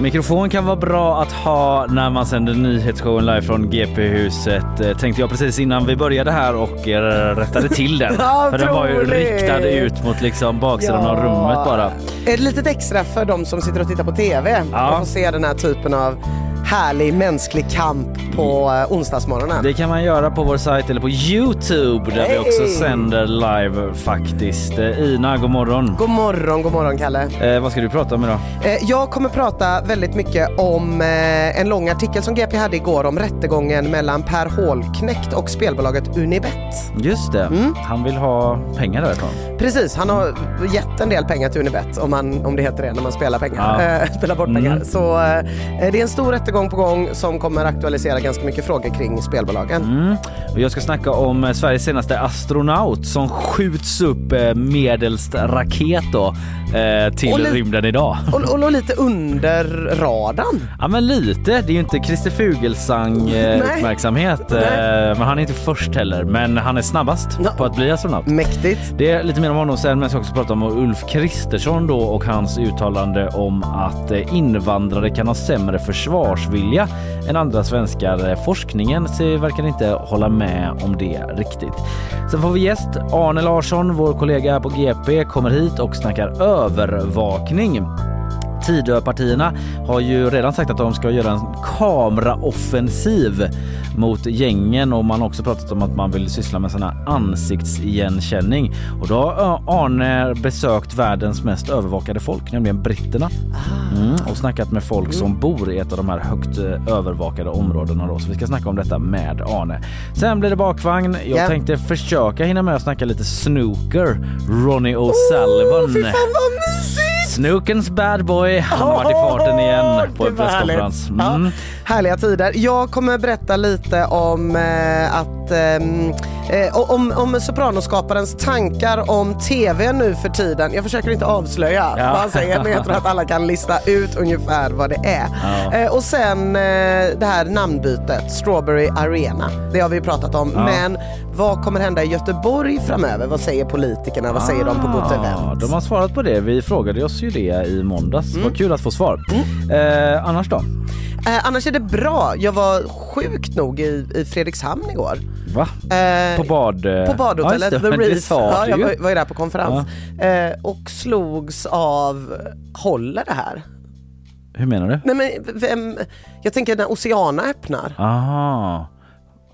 Mikrofon kan vara bra att ha när man sänder nyhetsshowen live från GP-huset. Eh, Tänkte jag precis innan vi började här och eh, rättade till den. Ja, För den var ju riktad ut mot liksom baksidan av rummet bara. Ett litet extra för de som sitter och tittar på TV Ja. och får se den här typen av härlig mänsklig kamp på eh, onsdagsmorgonen. Det kan man göra på vår sajt eller på Youtube där vi också sänder live faktiskt. Eh, Ina, god morgon. God morgon, god morgon Kalle. Eh, vad ska du prata om idag? Eh, Jag kommer prata väldigt mycket om eh, en lång artikel som GP hade igår om rättegången mellan Per Hålknekt och spelbolaget Unibet. Just det, Mm. han vill ha pengar därifrån. Precis, han har gett en del pengar till Unibet om, man, om det heter det när man spelar pengar. Ja. Spelar bort Mm. pengar. Så eh, det är en stor rättegång på gång som kommer aktualisera ganska mycket frågor kring spelbolagen. Mm. Och jag ska snacka om eh, Sveriges senaste astronaut som skjuts upp eh, medelst raket då, eh, till Och rymden idag. Och, och, och lite under radarn. Ja men lite, det är ju inte Christer Fuglesang uppmärksamhet Nej. men han är inte först heller men han är snabbast Ja. på att bli astronaut. Mäktigt. Det är lite mer om honom sen men jag ska också prata om Ulf Kristersson då och hans uttalande om att invandrare kan ha sämre försvarsvilja än andra svenskar. Eh, forskningen verkar inte hålla med om det riktigt. Sen får vi gäst Arne Larsson, vår kollega på GP, kommer hit och snackar övervakning. Tidöpartierna har ju redan sagt att de ska göra en kameraoffensiv mot gängen och man har också pratat om att man vill syssla med såna ansiktsigenkänning. Och då har Arne besökt världens mest övervakade folk, nämligen britterna. Mm, och snackat med folk som bor i ett av de här högt eh, övervakade områdena då. Så vi ska snacka om detta med Arne. Sen blir det bakvagn. Jag Ja. tänkte försöka hinna med att snacka lite snooker. Ronnie O'Sullivan. Fy fan vad mysigt! Snookens bad boy, han har varit i farten igen på en presskonferens. härligt. Mm. Ja, härliga tider. Jag kommer berätta lite om eh, att ehm, eh, om, om Sopranosskaparens tankar om TV nu för tiden. Jag försöker inte avslöja Ja. vad han säger men jag tror att alla kan lista ut ungefär vad det är. Ja. Eh, och sen eh, det här namnbytet, Strawberry Arena. Det har vi pratat om. Men vad kommer hända i Göteborg framöver? Vad säger politikerna? Vad säger de på Gott Ah, Event? De har svarat på det. Vi frågade oss ju det i måndags. Mm. Vad kul att få svar. Eh, annars då? Eh, annars är det bra. Jag var sjukt nog i, i Fredrikshamn igår. Va? Eh, På bad... eh, På badhotellet, ja, The Reef. Ja, jag var, var ju där på konferens. Eh, och slogs av, håller det här? Hur menar du? Nej men vem, jag tänker när Oceana öppnar. Aha.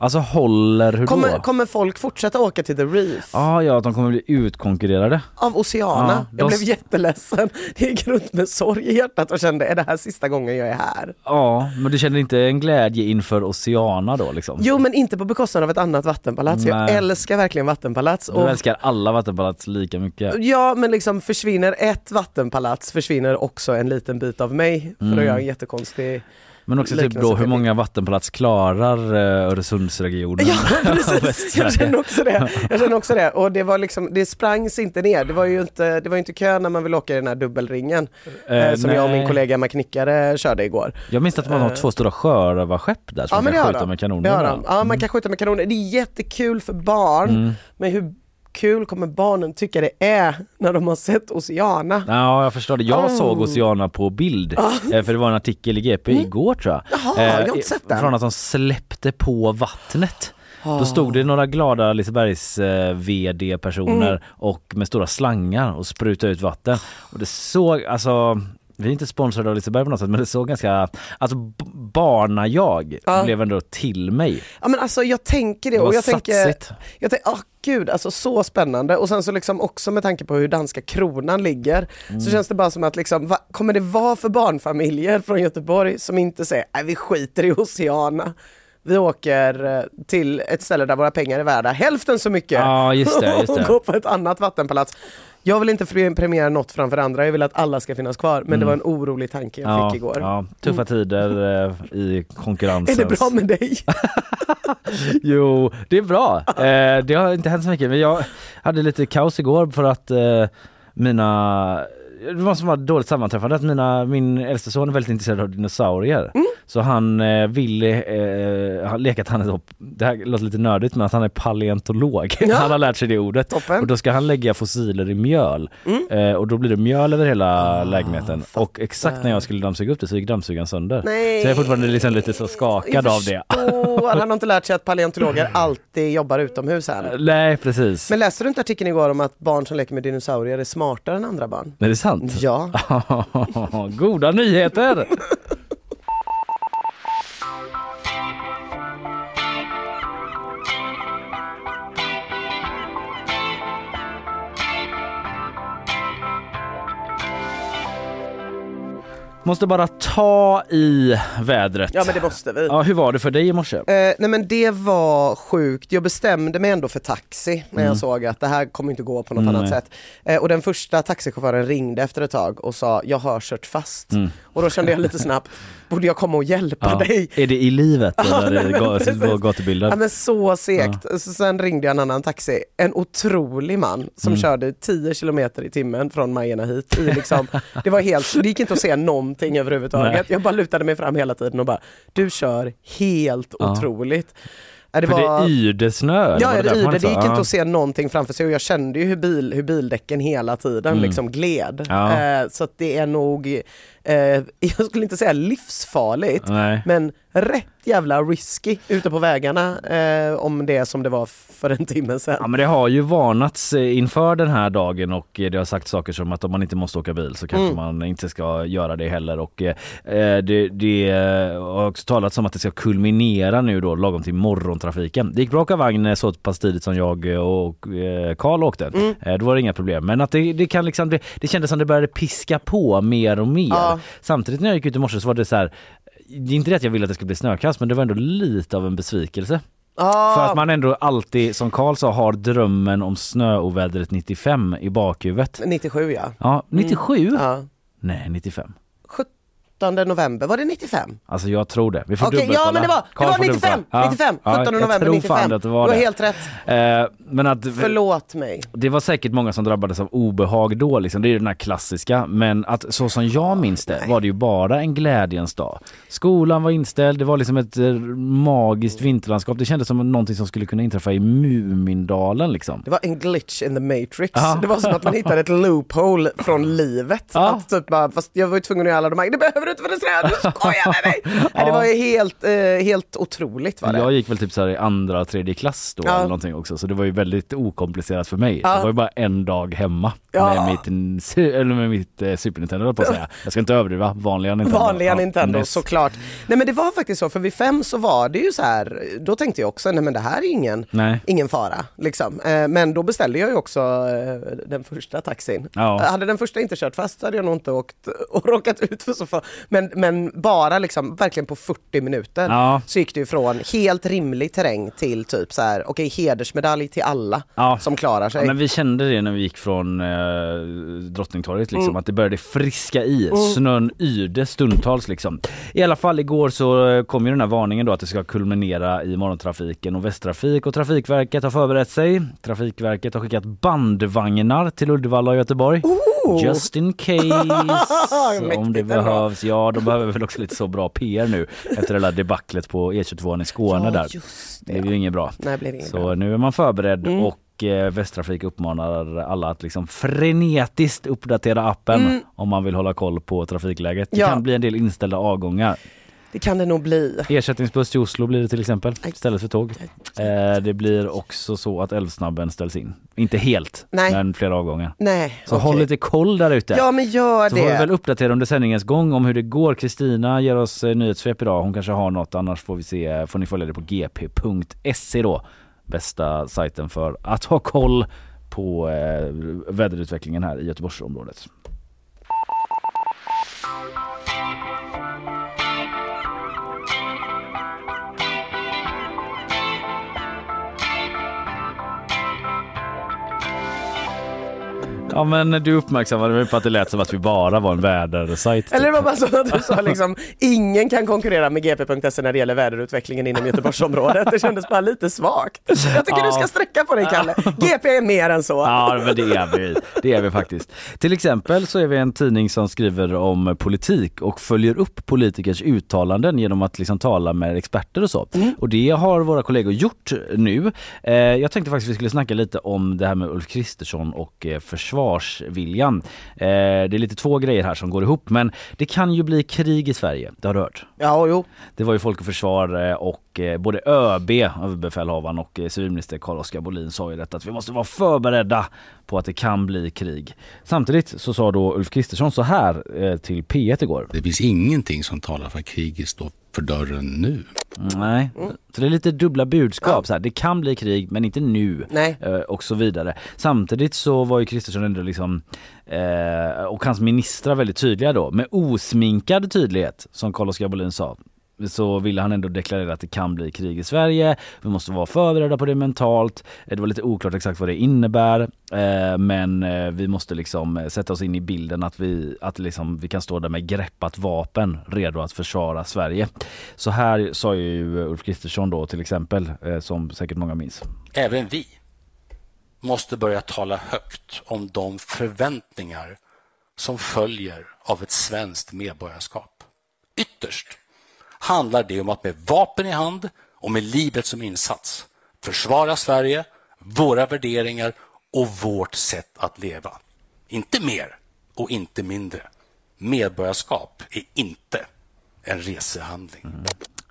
Alltså håller hur Kommer, då? kommer folk fortsätta åka till The Reef? Ah, ja, de kommer bli utkonkurrerade. Av Oceana. De- Jag blev jätteledsen. Jag gick runt med sorg i hjärtat och kände, är det här sista gången jag är här? Ja, men du känner inte en glädje inför Oceana då liksom? Jo men inte på bekostnad av ett annat vattenpalats. Jag Nej. älskar verkligen vattenpalats. Du Och älskar alla vattenpalats lika mycket. Ja men liksom försvinner ett vattenpalats försvinner också en liten bit av mig för Mm. att göra en jättekonstig Men också typ då hur många vattenpalats klarar eh, Öresundsregionen? Ja precis, jag känner också det. Jag känner också det. Och det var liksom, det sprangs inte ner. Det var ju inte, det var inte kö när man vill åka i den här dubbelringen. Eh, som jag och min nej. kollega Maknickare körde igår. Jag minns att man har Eh. två stora sjörövarskepp där som Ja man kan skjuta de. med kanoner. de. Ja man kan skjuta med kanoner. Det är jättekul för barn. Mm. Men hur kul kommer barnen tycka det är när de har sett Oceana? Ja, jag förstår det. Jag Oh. såg Oceana på bild, eh, för det var en artikel i GP igår tror jag. Mm. Jaha, jag har inte i- sett den. Från att de släppte på vattnet. Då stod det några glada Lisebergs eh, VD-personer Mm. och med stora slangar och sprutade ut vatten. Och det såg, alltså vi är inte sponsrade av Liseberg på något sätt men det såg ganska, alltså barna-jag Ja. blev ändå till mig. Ja men alltså jag tänker det Det och jag tänker, satsigt. jag tänker, åh gud alltså så spännande och sen så liksom också med tanke på hur danska kronan ligger Mm. så känns det bara som att liksom, vad kommer det vara för barnfamiljer från Göteborg som inte säger, nej vi skiter i Oceana. Vi åker eh, till ett ställe där våra pengar är värda hälften så mycket Ja, just det, just och det. gå på ett annat vattenpalats. Jag vill inte pre- premiera något framför andra, jag vill att alla ska finnas kvar. Men det var en orolig tanke jag Mm. Ja, fick igår. Mm. ja, tuffa tider eh, i konkurrensen. Är det bra med dig? Jo, det är bra. Eh, det har inte hänt så mycket men jag hade lite kaos igår för att eh, mina det var som var dåligt sammanträffande att mina, min äldste son är väldigt intresserad av dinosaurier. Mm. Så han eh, ville eh, leka att han är, så- det här låter lite nördigt men att han är paleontolog. Ja. Han har lärt sig det ordet. Toppen. Och då ska han lägga fossiler i mjöl. Mm. Eh, och då blir det mjöl över hela Ah, lägenheten. Och exakt när jag skulle dammsuga upp det så gick dammsugaren sönder. Nej. Så jag är fortfarande liksom lite så skakad av det. Han har inte lärt sig att paleontologer alltid jobbar utomhus här. Nej precis. Men läste du inte artikeln igår om att barn som leker med dinosaurier är smartare än andra barn? Är det sant? Ja. Goda nyheter! Måste bara ta i vädret. Ja men det måste vi. Ja, hur var det för dig i morse? Eh, nej men det var sjukt. Jag bestämde mig ändå för taxi när Mm. jag såg att det här kommer inte gå på något annat sätt. Eh, och den första taxichauffören ringde efter ett tag och sa jag har kört fast. Och då kände jag lite snabbt, borde jag komma och hjälpa Mm. Ja. dig? Är det i livet eller Ja, gatubilden? Ja men så segt. Så sen ringde jag en annan taxi, en otrolig man Mm. som körde 10 kilometer i timmen från Majorna hit. I liksom, det var helt, det gick inte att se någonting överhuvudtaget. Nej. Jag bara lutade mig fram hela tiden och bara, du kör helt Ja. otroligt. Ja, det För det var- ydesnö? eller Ja, det, det, man det gick inte Ja. att se någonting framför sig och jag kände ju hur, bil, hur bildäcken hela tiden liksom gled. Mm. Ja. Eh, så att det är nog, eh, jag skulle inte säga livsfarligt, Nej. men rätt jävla risky ute på vägarna eh, om det som det var för en timme sedan. Ja men det har ju varnats eh, inför den här dagen och eh, det har sagt saker som att om man inte måste åka bil så kanske man inte ska göra det heller och eh, det, det eh, har också talats om att det ska kulminera nu då lagom till morgontrafiken. Det gick bra att åka vagn eh, så pass tidigt som jag eh, och eh, Karl åkte. Eh, Då var det inga problem men att det, det kan liksom, det, det kändes som det började piska på mer och mer. Ja. Samtidigt när jag gick ut i morse så var det så här det är inte det att jag ville att det skulle bli snökast men det var ändå lite av en besvikelse. Ah, För att man ändå alltid, som Karl sa, har drömmen om snöovädret 95 i bakhuvudet. 97 ja. Ja, 97? ja. Nej, 95. 17 november, var det 95? Alltså jag tror det. Vi får ja dubbelkolla. men det var, det Karl var får 95! dubbelkolla. Ja. 95! 17 Ja, november jag tror 95. fan att det var du har det. helt rätt. Eh, men att Förlåt mig. det var säkert många som drabbades av obehag då liksom. Det är ju den här klassiska. Men att så som jag minns det var det ju bara en glädjens dag. Skolan var inställd, det var liksom ett eh, magiskt vinterlandskap. Det kändes som någonting som skulle kunna inträffa i Mumindalen liksom. Det var en glitch in the matrix. Ja. Det var som att man hittade ett loophole från livet. Ja. Att typ bara, fast jag var ju tvungen att göra alla de här, det behöver du inte för det är snö, du skojar med mig! Nej, det var ju helt, eh, helt otroligt var det. Jag gick väl typ så här i andra, tredje klass då Ja. eller någonting också så det var ju väldigt okomplicerat för mig. Ja. Det var ju bara en dag hemma Ja. med mitt, eller med mitt eh, Super Nintendo på att säga. Jag ska inte överdriva, vanliga Nintendo. Vanliga Ja, Nintendo NES. såklart. Nej men det var faktiskt så, för vid fem så var det ju så här, då tänkte jag också, nej men det här är ingen, Nej. ingen fara. Liksom. Eh, Men då beställde jag ju också eh, den första taxin. Ja. Hade den första inte kört fast hade jag nog inte åkt och råkat ut för så för. Men, men bara liksom, verkligen på 40 minuter Ja. så gick det ju från helt rimlig terräng till typ så här, okej hedersmedalj till alla Ja. som klarar sig. Ja, men vi kände det när vi gick från eh, Drottningtorget liksom, Mm. att det började friska i. Snön yrde stundtals liksom. I alla fall igår så eh, kom ju den här varningen då att det ska kulminera i morgontrafiken och Västtrafik och Trafikverket har förberett sig. Trafikverket har skickat bandvagnar till Uddevalla och Göteborg. Just in case om det behövs. Ja, de behöver väl också lite så bra PR nu efter det där debaclet på E22 i Skåne Ja, där. just Det är ju inget bra. Nej, det blev inget Så bra. nu är man förberedd och eh, Västtrafik uppmanar alla att liksom frenetiskt uppdatera appen om man vill hålla koll på trafikläget. Det Ja. kan bli en del inställda avgångar. Det kan det nog bli. Ersättningsbuss till Oslo blir det till exempel istället för tåg. Eh, det blir också så att Älvsnabben ställs in. Inte helt, Nej. men flera avgångar. Nej, Så okej. håll lite koll där ute. Ja men gör Så får vi det. väl uppdatera under sändningens gång om hur det går. Kristina ger oss eh, nyhetssvep idag. Hon kanske har något annars får vi se, får ni följa det på gp.se då. Bästa sajten för att ha koll på eh, väderutvecklingen här i Göteborgsområdet. Ja men du uppmärksammade mig på att det lät som att vi bara var en vädersajt. typ. Eller det var bara så att du sa liksom, ingen kan konkurrera med gp.se när det gäller väderutvecklingen inom Göteborgsområdet. Det kändes bara lite svagt. Jag tycker du ska sträcka på dig Kalle. GP är mer än så. Ja men det är vi. Det är vi faktiskt. Till exempel så är vi en tidning som skriver om politik och följer upp politikers uttalanden genom att liksom tala med experter och så. Och det har våra kollegor gjort nu. Eh, jag tänkte faktiskt vi skulle snacka lite om det här med Ulf Kristersson och eh, försvarsviljan. Eh, det är lite två grejer här som går ihop men det kan ju bli krig i Sverige, det har du hört? Ja, jo. Det var ju Folk och Försvar och eh, både ÖB, överbefälhavaren och eh, civilminister Carl-Oskar Bolin sa ju detta att vi måste vara förberedda på att det kan bli krig. Samtidigt så sa då Ulf Kristersson så här eh, till P1 igår. Det finns ingenting som talar för att kriget står för dörren nu. Nej, så det är lite dubbla budskap. Så här. Det kan bli krig men inte nu. Nej. Eh, och så vidare. Samtidigt så var ju Kristersson ändå liksom eh, och hans ministrar väldigt tydliga då med osminkad tydlighet som Carl-Oskar Bolin sa så ville han ändå deklarera att det kan bli krig i Sverige. Vi måste vara förberedda på det mentalt. Eh, det var lite oklart exakt vad det innebär. Eh, men eh, vi måste liksom sätta oss in i bilden att vi, att liksom, vi kan stå där med greppat vapen redo att försvara Sverige. Så här sa ju Ulf Kristersson då till exempel, som säkert många minns. Även vi måste börja tala högt om de förväntningar som följer av ett svenskt medborgarskap. Ytterst handlar det om att med vapen i hand och med livet som insats försvara Sverige, våra värderingar och vårt sätt att leva. Inte mer och inte mindre. Medborgarskap är inte en resehandling.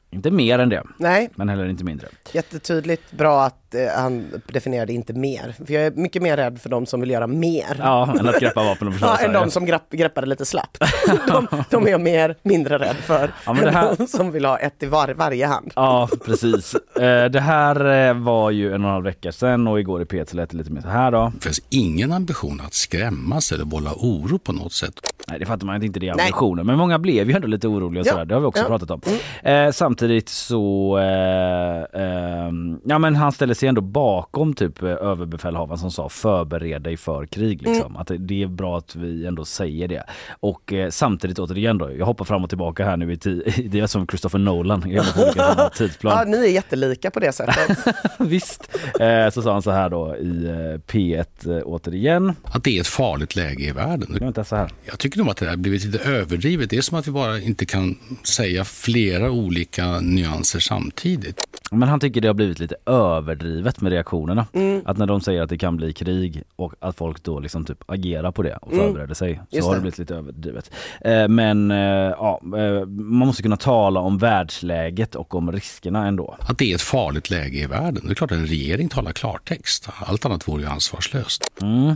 Inte mer än det, Nej, men heller inte mindre. jättetydligt. Bra att eh, han definierade inte mer. För jag är mycket mer rädd för de som vill göra mer. Ja, än att greppa vapen och försvara Ja, än de som grepp, greppade lite slappt. De, de är jag mer, mindre rädd för Ja, men det här- än de som vill ha ett i var, varje hand. Ja, precis. Eh, Det här eh, var ju en och en halv vecka sedan och igår i P1 så lät det lite mer så här då. Det finns ingen ambition att skrämmas eller bolla oro på något sätt. Nej, det fattar man att inte det är Nej. ambitionen. Men många blev ju ändå lite oroliga och Ja, sådär. Det har vi också ja. pratat om. Eh, samtidigt så, eh, ehm, ja men han ställer sig ändå bakom typ eh, överbefälhavaren som sa förbered dig för krig liksom. Att det, är bra att vi ändå säger det. Och eh, samtidigt återigen då, jag hoppar fram och tillbaka här nu i tid. Det är som Christopher Nolan, jag på tidsplan. Ja, ni är jättelika på det sättet. Visst. Eh, så sa han så här då i eh, P1 eh, återigen. Att det är ett farligt läge i världen. Vänta så här. Jag tycker nog att det har blivit lite överdrivet. Det är som att vi bara inte kan säga flera olika nyanser samtidigt. Men han tycker det har blivit lite överdrivet med reaktionerna. Att när de säger att det kan bli krig och att folk då liksom typ agerar på det och förbereder sig så Just har det det. blivit lite överdrivet. Eh, men eh, ja, eh, man måste kunna tala om världsläget och om riskerna ändå. Att det är ett farligt läge i världen. Det är klart att en regering talar klartext. Allt annat vore ju ansvarslöst. Mm.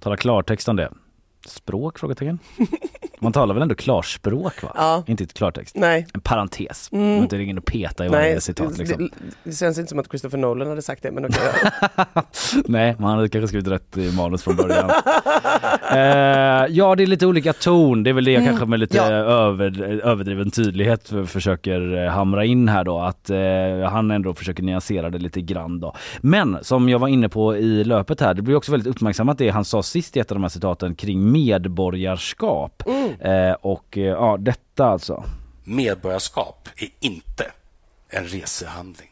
Tala klartext om det. Språk? Frågetecken. Man talar väl ändå klarspråk va? Ja. Inte ett klartext. Nej. En parentes. Man behöver inte ringa in och peta i varje citat liksom. det, det känns inte som att Christopher Nolan hade sagt det, men okej. Nej, man hade kanske skrivit rätt i manus från början. eh, ja, det är lite olika ton. Det är väl det jag kanske med lite ja. över, överdriven tydlighet för, försöker eh, hamra in här då. Att eh, han ändå försöker nyansera det lite grann då. Men som jag var inne på i löpet här, det blir också väldigt uppmärksammat det han sa sist i ett av de här citaten kring medborgarskap. Eh, och eh, ja, detta alltså. Medborgarskap är inte en resehandling.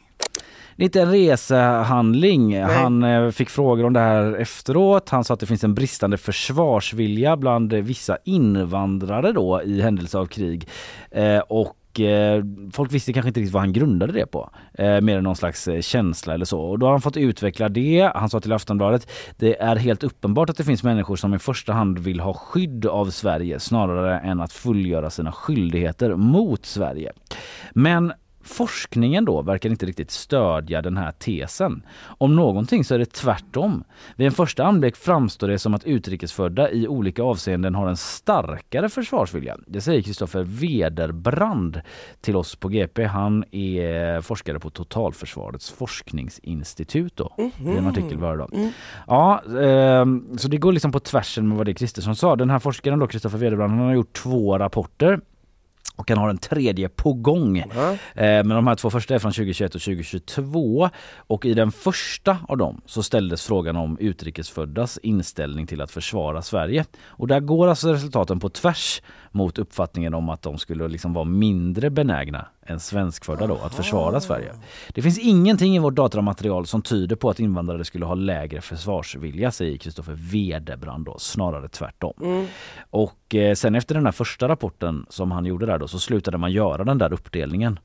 Det är inte en resehandling. Han eh, fick frågor om det här efteråt. Han sa att det finns en bristande försvarsvilja bland vissa invandrare då i händelse av krig. Eh, och eh, folk visste kanske inte riktigt vad han grundade det på. Eh, mer än någon slags eh, känsla eller så. Och då har han fått utveckla det. Han sa till Aftonbladet, det är helt uppenbart att det finns människor som i första hand vill ha skydd av Sverige snarare än att fullgöra sina skyldigheter mot Sverige. Men Forskningen då verkar inte riktigt stödja den här tesen. Om någonting så är det tvärtom. Vid en första anblick framstår det som att utrikesfödda i olika avseenden har en starkare försvarsvilja. Det säger Kristoffer Wederbrand till oss på GP. Han är forskare på Totalförsvarets forskningsinstitut då. Mm -hmm. I en artikel varje dag. Mm. Ja, eh, så det går liksom på tvärsen med vad det Kristersson sa. Den här forskaren då, Kristoffer Wederbrand, han har gjort två rapporter och han har en tredje på gång. Mm. Men de här två första är från 2021 och 2022 och i den första av dem så ställdes frågan om utrikesföddas inställning till att försvara Sverige. Och där går alltså resultaten på tvärs mot uppfattningen om att de skulle liksom vara mindre benägna än svenskfödda då att försvara Sverige. Det finns ingenting i vårt datamaterial som tyder på att invandrare skulle ha lägre försvarsvilja säger Kristoffer Wedebrand då, snarare tvärtom. Mm. Och eh, sen efter den här första rapporten som han gjorde där då så slutade man göra den där uppdelningen.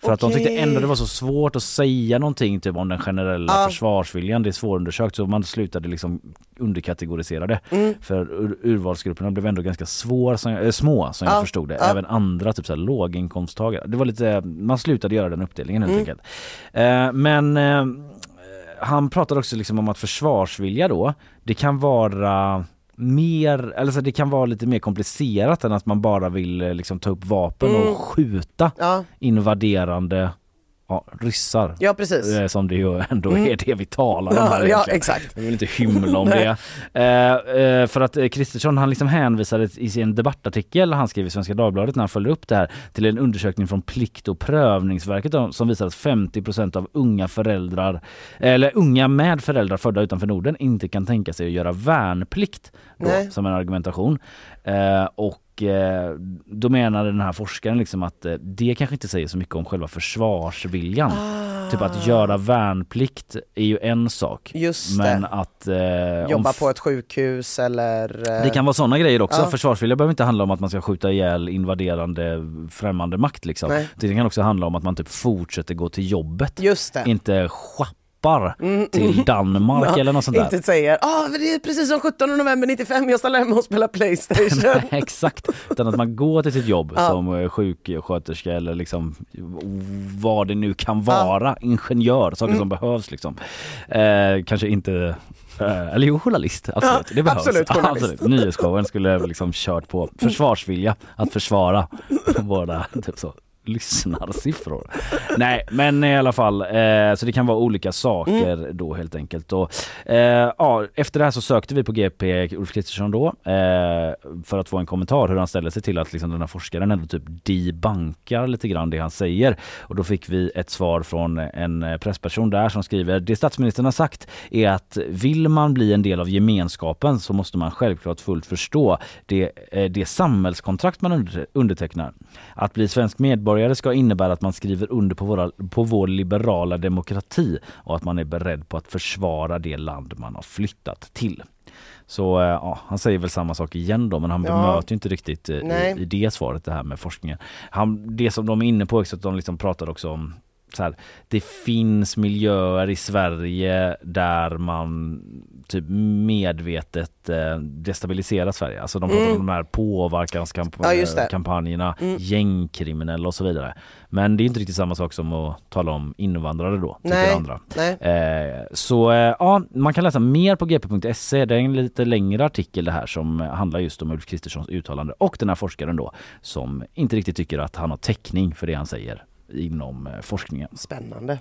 För okay. att de tyckte ändå det var så svårt att säga någonting typ om den generella ah. försvarsviljan. Det är svårundersökt så man slutade liksom underkategorisera det. Mm. För ur urvalsgrupperna blev ändå ganska svår, som, äh, små som ah. jag förstod det. Ah. Även andra typ så här, låginkomsttagare. Det var lite, man slutade göra den uppdelningen helt mm. enkelt. Eh, men eh, han pratade också liksom om att försvarsvilja då, det kan vara mer, eller så det kan vara lite mer komplicerat än att man bara vill eh, liksom ta upp vapen mm. och skjuta ja. invaderande ja, ryssar. Ja precis. Eh, som det ju ändå mm. är det vi talar om här Ja, exakt. Jag vill inte hymla om det. Eh, eh, för att Kristersson han liksom hänvisade i sin debattartikel han skrev i Svenska Dagbladet när han följde upp det här till en undersökning från Plikt och prövningsverket som visar att 50% av unga föräldrar eller unga med föräldrar födda utanför Norden inte kan tänka sig att göra värnplikt då, som en argumentation. Eh, och Eh, då menade den här forskaren liksom att eh, det kanske inte säger så mycket om själva försvarsviljan. Ah. Typ att göra värnplikt är ju en sak. Just men det. att... Eh, Jobba på ett sjukhus eller... Eh... Det kan vara sådana grejer också. Ah. Försvarsvilja behöver inte handla om att man ska skjuta ihjäl invaderande främmande makt liksom. Nej. Det kan också handla om att man typ fortsätter gå till jobbet. Just det. Hoppar mm. till Danmark eller något sånt där. Inte säger ah, det är precis som 17 november 95, jag stannar hemma och spelar Playstation. Exakt, utan att man går till sitt jobb ja. som eh, sjuksköterska eller liksom vad det nu kan vara, ja. ingenjör, saker mm. som behövs liksom. Eh, kanske inte eh, eller jo, journalist, absolut. Ja, det behövs. Absolut, absolut. Nyhetsshowen skulle liksom kört på försvarsvilja, att försvara våra typ så, lyssnarsiffror. Nej men i alla fall, eh, så det kan vara olika saker mm. då helt enkelt. Och, eh, ja, efter det här så sökte vi på GP Ulf Kristersson då eh, för att få en kommentar hur han ställer sig till att liksom, den här forskaren ändå typ debankar lite grann det han säger. Och då fick vi ett svar från en pressperson där som skriver Det statsministern har sagt är att vill man bli en del av gemenskapen så måste man självklart fullt förstå det, eh, det samhällskontrakt man undertecknar. Att bli svensk medborgare medborgare ska innebära att man skriver under på, våra, på vår liberala demokrati och att man är beredd på att försvara det land man har flyttat till. Så eh, ja, han säger väl samma sak igen då men han ja. bemöter inte riktigt eh, i, i, det svaret det här med forskningen. Han, det som de är inne på är att de liksom pratar också om här, det finns miljöer i Sverige där man typ medvetet eh, destabiliserar Sverige. Alltså de pratar mm. om de här påverkanskampanjerna, ja, mm. gängkriminella och så vidare. Men det är inte riktigt samma sak som att tala om invandrare då, Nej. andra. Nej. Eh, så eh, ja, man kan läsa mer på gp.se. Det är en lite längre artikel det här som handlar just om Ulf Kristerssons uttalande och den här forskaren då som inte riktigt tycker att han har täckning för det han säger inom eh, forskningen. Spännande.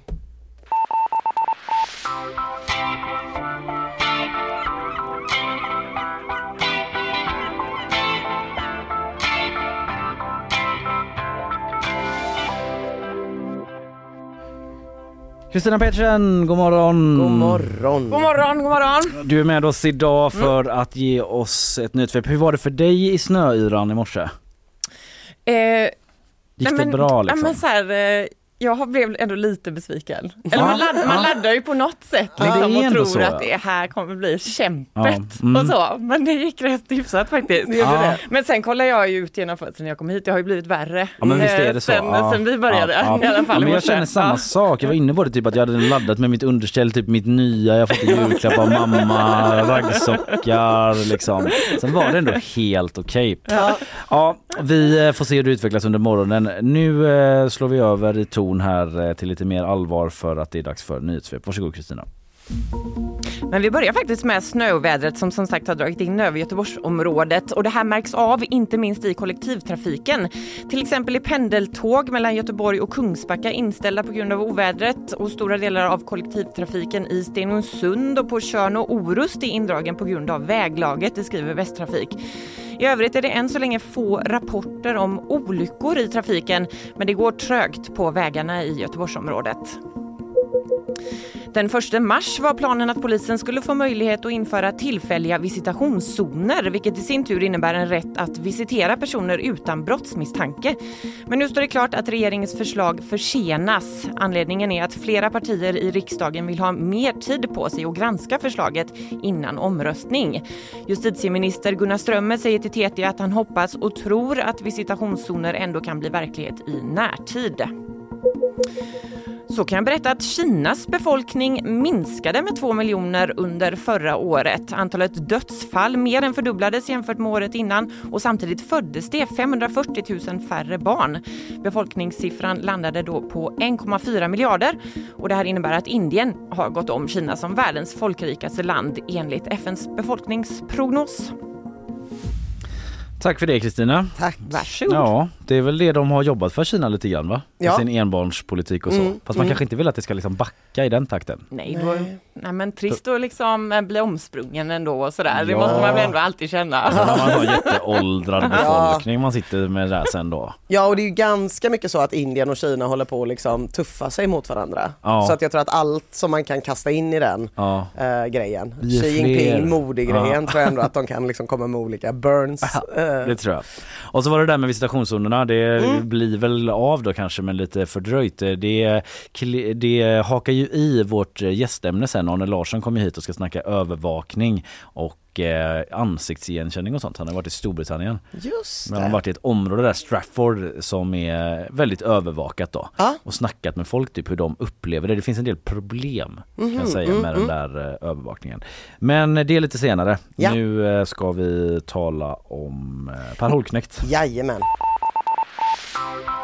Kristina Pettersen, god morgon! God morgon! God morgon, god morgon! Du är med oss idag för mm. att ge oss ett nyhetssvep. Hur var det för dig i snöyran i morse? Eh, Gick nej, det bra liksom? men så här, eh, jag blev ändå lite besviken. Eller man, ladd, man laddar ju på något sätt liksom, och tror så, att det här kommer bli kämpet Ja, mm. och så. Men det gick rätt hyfsat faktiskt. Ja. Men sen kollar jag ju ut genom fönstret när jag kom hit. Det har ju blivit värre. Ja men visst är eh, det så. Sen, ja. sen vi började ja, ja. i alla fall. Men jag känner samma sak. Jag var inne på det typ att jag hade laddat med mitt underställ, typ mitt nya, jag har fått julklapp av mamma, raggsockar liksom. Sen var det ändå helt okej. Ja. Ja, vi eh, får se hur det utvecklas under morgonen. Nu eh, slår vi över i ton här eh, till lite mer allvar för att det är dags för nyhetssvep. Varsågod Kristina. Men vi börjar faktiskt med snövädret som som sagt har dragit in över Göteborgsområdet och det här märks av inte minst i kollektivtrafiken. Till exempel är pendeltåg mellan Göteborg och Kungsbacka inställda på grund av ovädret och stora delar av kollektivtrafiken i Stenungsund och på Tjörn och Orust är indragen på grund av väglaget, det skriver Västtrafik. I övrigt är det än så länge få rapporter om olyckor i trafiken men det går trögt på vägarna i Göteborgsområdet. Den 1 mars var planen att polisen skulle få möjlighet att införa tillfälliga visitationszoner vilket i sin tur innebär en rätt att visitera personer utan brottsmisstanke. Men nu står det klart att regeringens förslag försenas. Anledningen är att flera partier i riksdagen vill ha mer tid på sig att granska förslaget innan omröstning. Justitieminister Gunnar Strömmer säger till TT att han hoppas och tror att visitationszoner ändå kan bli verklighet i närtid. Så kan jag berätta att Kinas befolkning minskade med 2 miljoner under förra året. Antalet dödsfall mer än fördubblades jämfört med året innan och samtidigt föddes det 540 000 färre barn. Befolkningssiffran landade då på 1,4 miljarder och det här innebär att Indien har gått om Kina som världens folkrikaste land enligt FNs befolkningsprognos. Tack för det Kristina. Tack. Varsågod. Ja, det är väl det de har jobbat för Kina lite grann va? Med Ja. sin enbarnspolitik och så. Mm, Fast man mm. kanske inte vill att det ska liksom backa i den takten. Nej, då, nej men trist att liksom eh, bli omsprungen ändå och sådär. Det Ja. måste man väl ändå alltid känna. När man har en jätteåldrad befolkning man sitter med där sen då. Ja och det är ju ganska mycket så att Indien och Kina håller på att liksom tuffa sig mot varandra. Ja. Så att jag tror att allt som man kan kasta in i den Ja. eh, grejen, Xi. Jinping Modi-grejen Ja. tror jag ändå att de kan liksom komma med olika burns. eh, Det tror jag. Och så var det där med visitationszonerna. Det Mm. blir väl av då kanske men lite fördröjt. Det, kli- det hakar ju i vårt gästämne sen. Arne Larsson kommer hit och ska snacka övervakning och eh, ansiktsigenkänning och sånt. Han har varit i Storbritannien. Just Men han har det. varit i ett område där, Strafford, som är väldigt övervakat då. Ja. Och snackat med folk typ hur de upplever det. Det finns en del problem kan jag säga med den där eh, övervakningen. Men det är lite senare. Ja. Nu eh, ska vi tala om eh, Per Holknekt. Jajamän. Bye.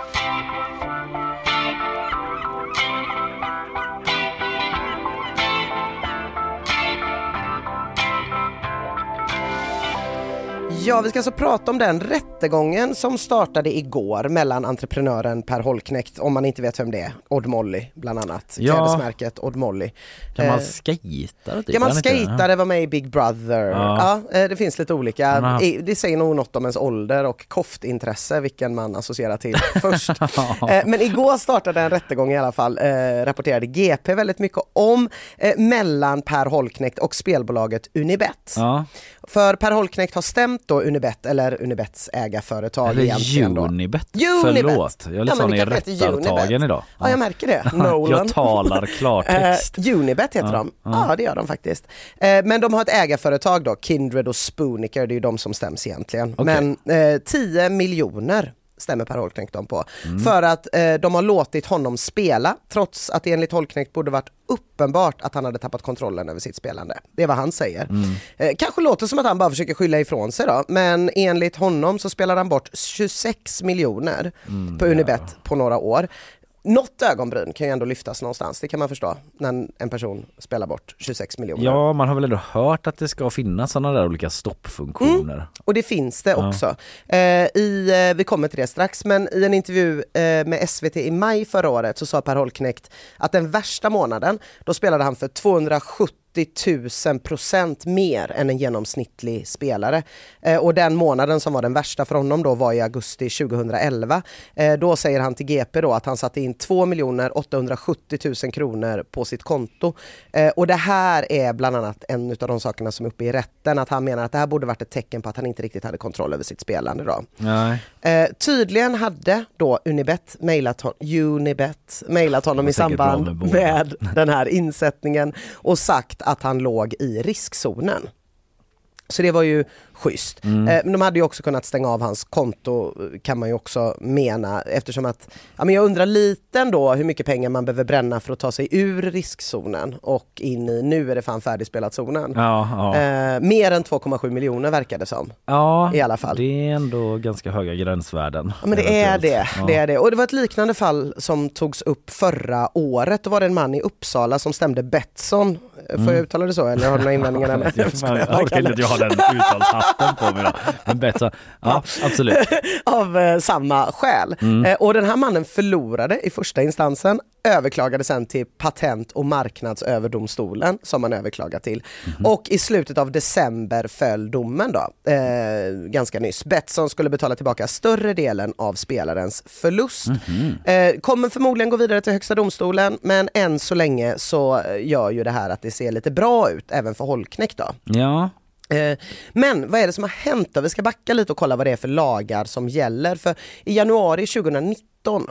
Ja, vi ska alltså prata om den rättegången som startade igår mellan entreprenören Per Holknekt, om man inte vet vem det är, Odd Molly bland annat, Ja. klädesmärket Odd Molly. Gammal Eh, skejtare typ? Gammal det? skejtare var med i Big Brother. Ja. Ja. eh, det finns lite olika. Det säger nog något om ens ålder och koftintresse, vilken man associerar till först. Eh, Men igår startade en rättegång i alla fall, eh, rapporterade GP väldigt mycket om, eh, mellan Per Holknekt och spelbolaget Unibet. Ja. För Per Holknekt har stämt då Unibet, eller Unibets ägarföretag Eller egentligen då. Unibet. Förlåt, jag är lite Ja, sån i rättartagen idag. Ja, jag märker det. Nolan. Jag talar klartext. Eh, Unibet heter de. Ja, det gör de faktiskt. Eh, men de har ett ägarföretag då, Kindred och Spoonicare, det är ju de som stäms egentligen. Okej. Men eh, 10 miljoner stämmer Per Holknekt dem på. Mm. För att eh, de har låtit honom spela trots att det enligt Holknekt borde varit uppenbart att han hade tappat kontrollen över sitt spelande. Det är vad han säger. Mm. Eh, kanske låter som att han bara försöker skylla ifrån sig då, men enligt honom så spelade han bort 26 miljoner Mm, på Unibet på några år. Något ögonbryn kan ju ändå lyftas någonstans, det kan man förstå, när en person spelar bort 26 miljoner. Ja, man har väl ändå hört att det ska finnas sådana där olika stoppfunktioner. Och det finns det också. Eh, i, eh, vi kommer till det strax, men i en intervju eh, med SVT i maj förra året så sa Per Holknekt att den värsta månaden, då spelade han för 270 000 procent mer än en genomsnittlig spelare. Eh, och den månaden som var den värsta för honom då var i augusti 2011. Eh, då säger han till GP då att han satte in 2 870 000 kronor på sitt konto. Eh, och det här är bland annat en av de sakerna som är uppe i rätten, att han menar att det här borde varit ett tecken på att han inte riktigt hade kontroll över sitt spelande. Då. Nej. Eh, tydligen hade då Unibet mejlat, hon, Unibet mejlat honom i samband med den här insättningen och sagt att han låg i riskzonen. Så det var ju schysst. Mm. Eh, men de hade ju också kunnat stänga av hans konto kan man ju också mena eftersom att, ja men jag undrar lite ändå hur mycket pengar man behöver bränna för att ta sig ur riskzonen och in i, nu är det fan färdigspelat zonen. Ja, ja. Eh, mer än 2,7 miljoner verkar det som. ja, i alla fall. Det är ändå ganska höga gränsvärden. Ja men det är det, Ja. det är det. Och det var ett liknande fall som togs upp förra året. Då var det en man i Uppsala som stämde Betsson. Får jag uttala det så eller har du några invändningar? Mm. Jag orkar inte att jag har den uttalshatten på mig då. Men bättre. Ja, absolut. av eh, samma skäl. Mm. Eh, och den här mannen förlorade i första instansen, överklagade sen till Patent och marknadsöverdomstolen som han överklagade till. Mhm. Och i slutet av december föll domen då, eh, ganska nyss. Betsson skulle betala tillbaka större delen av spelarens förlust. Mhm. Eh, kommer förmodligen gå vidare till Högsta domstolen men än så länge så eh, gör ju det här att det ser lite bra ut även för Holknekt då. Ja, Eh, Men vad är det som har hänt då? Vi ska backa lite och kolla vad det är för lagar som gäller. För i januari 2019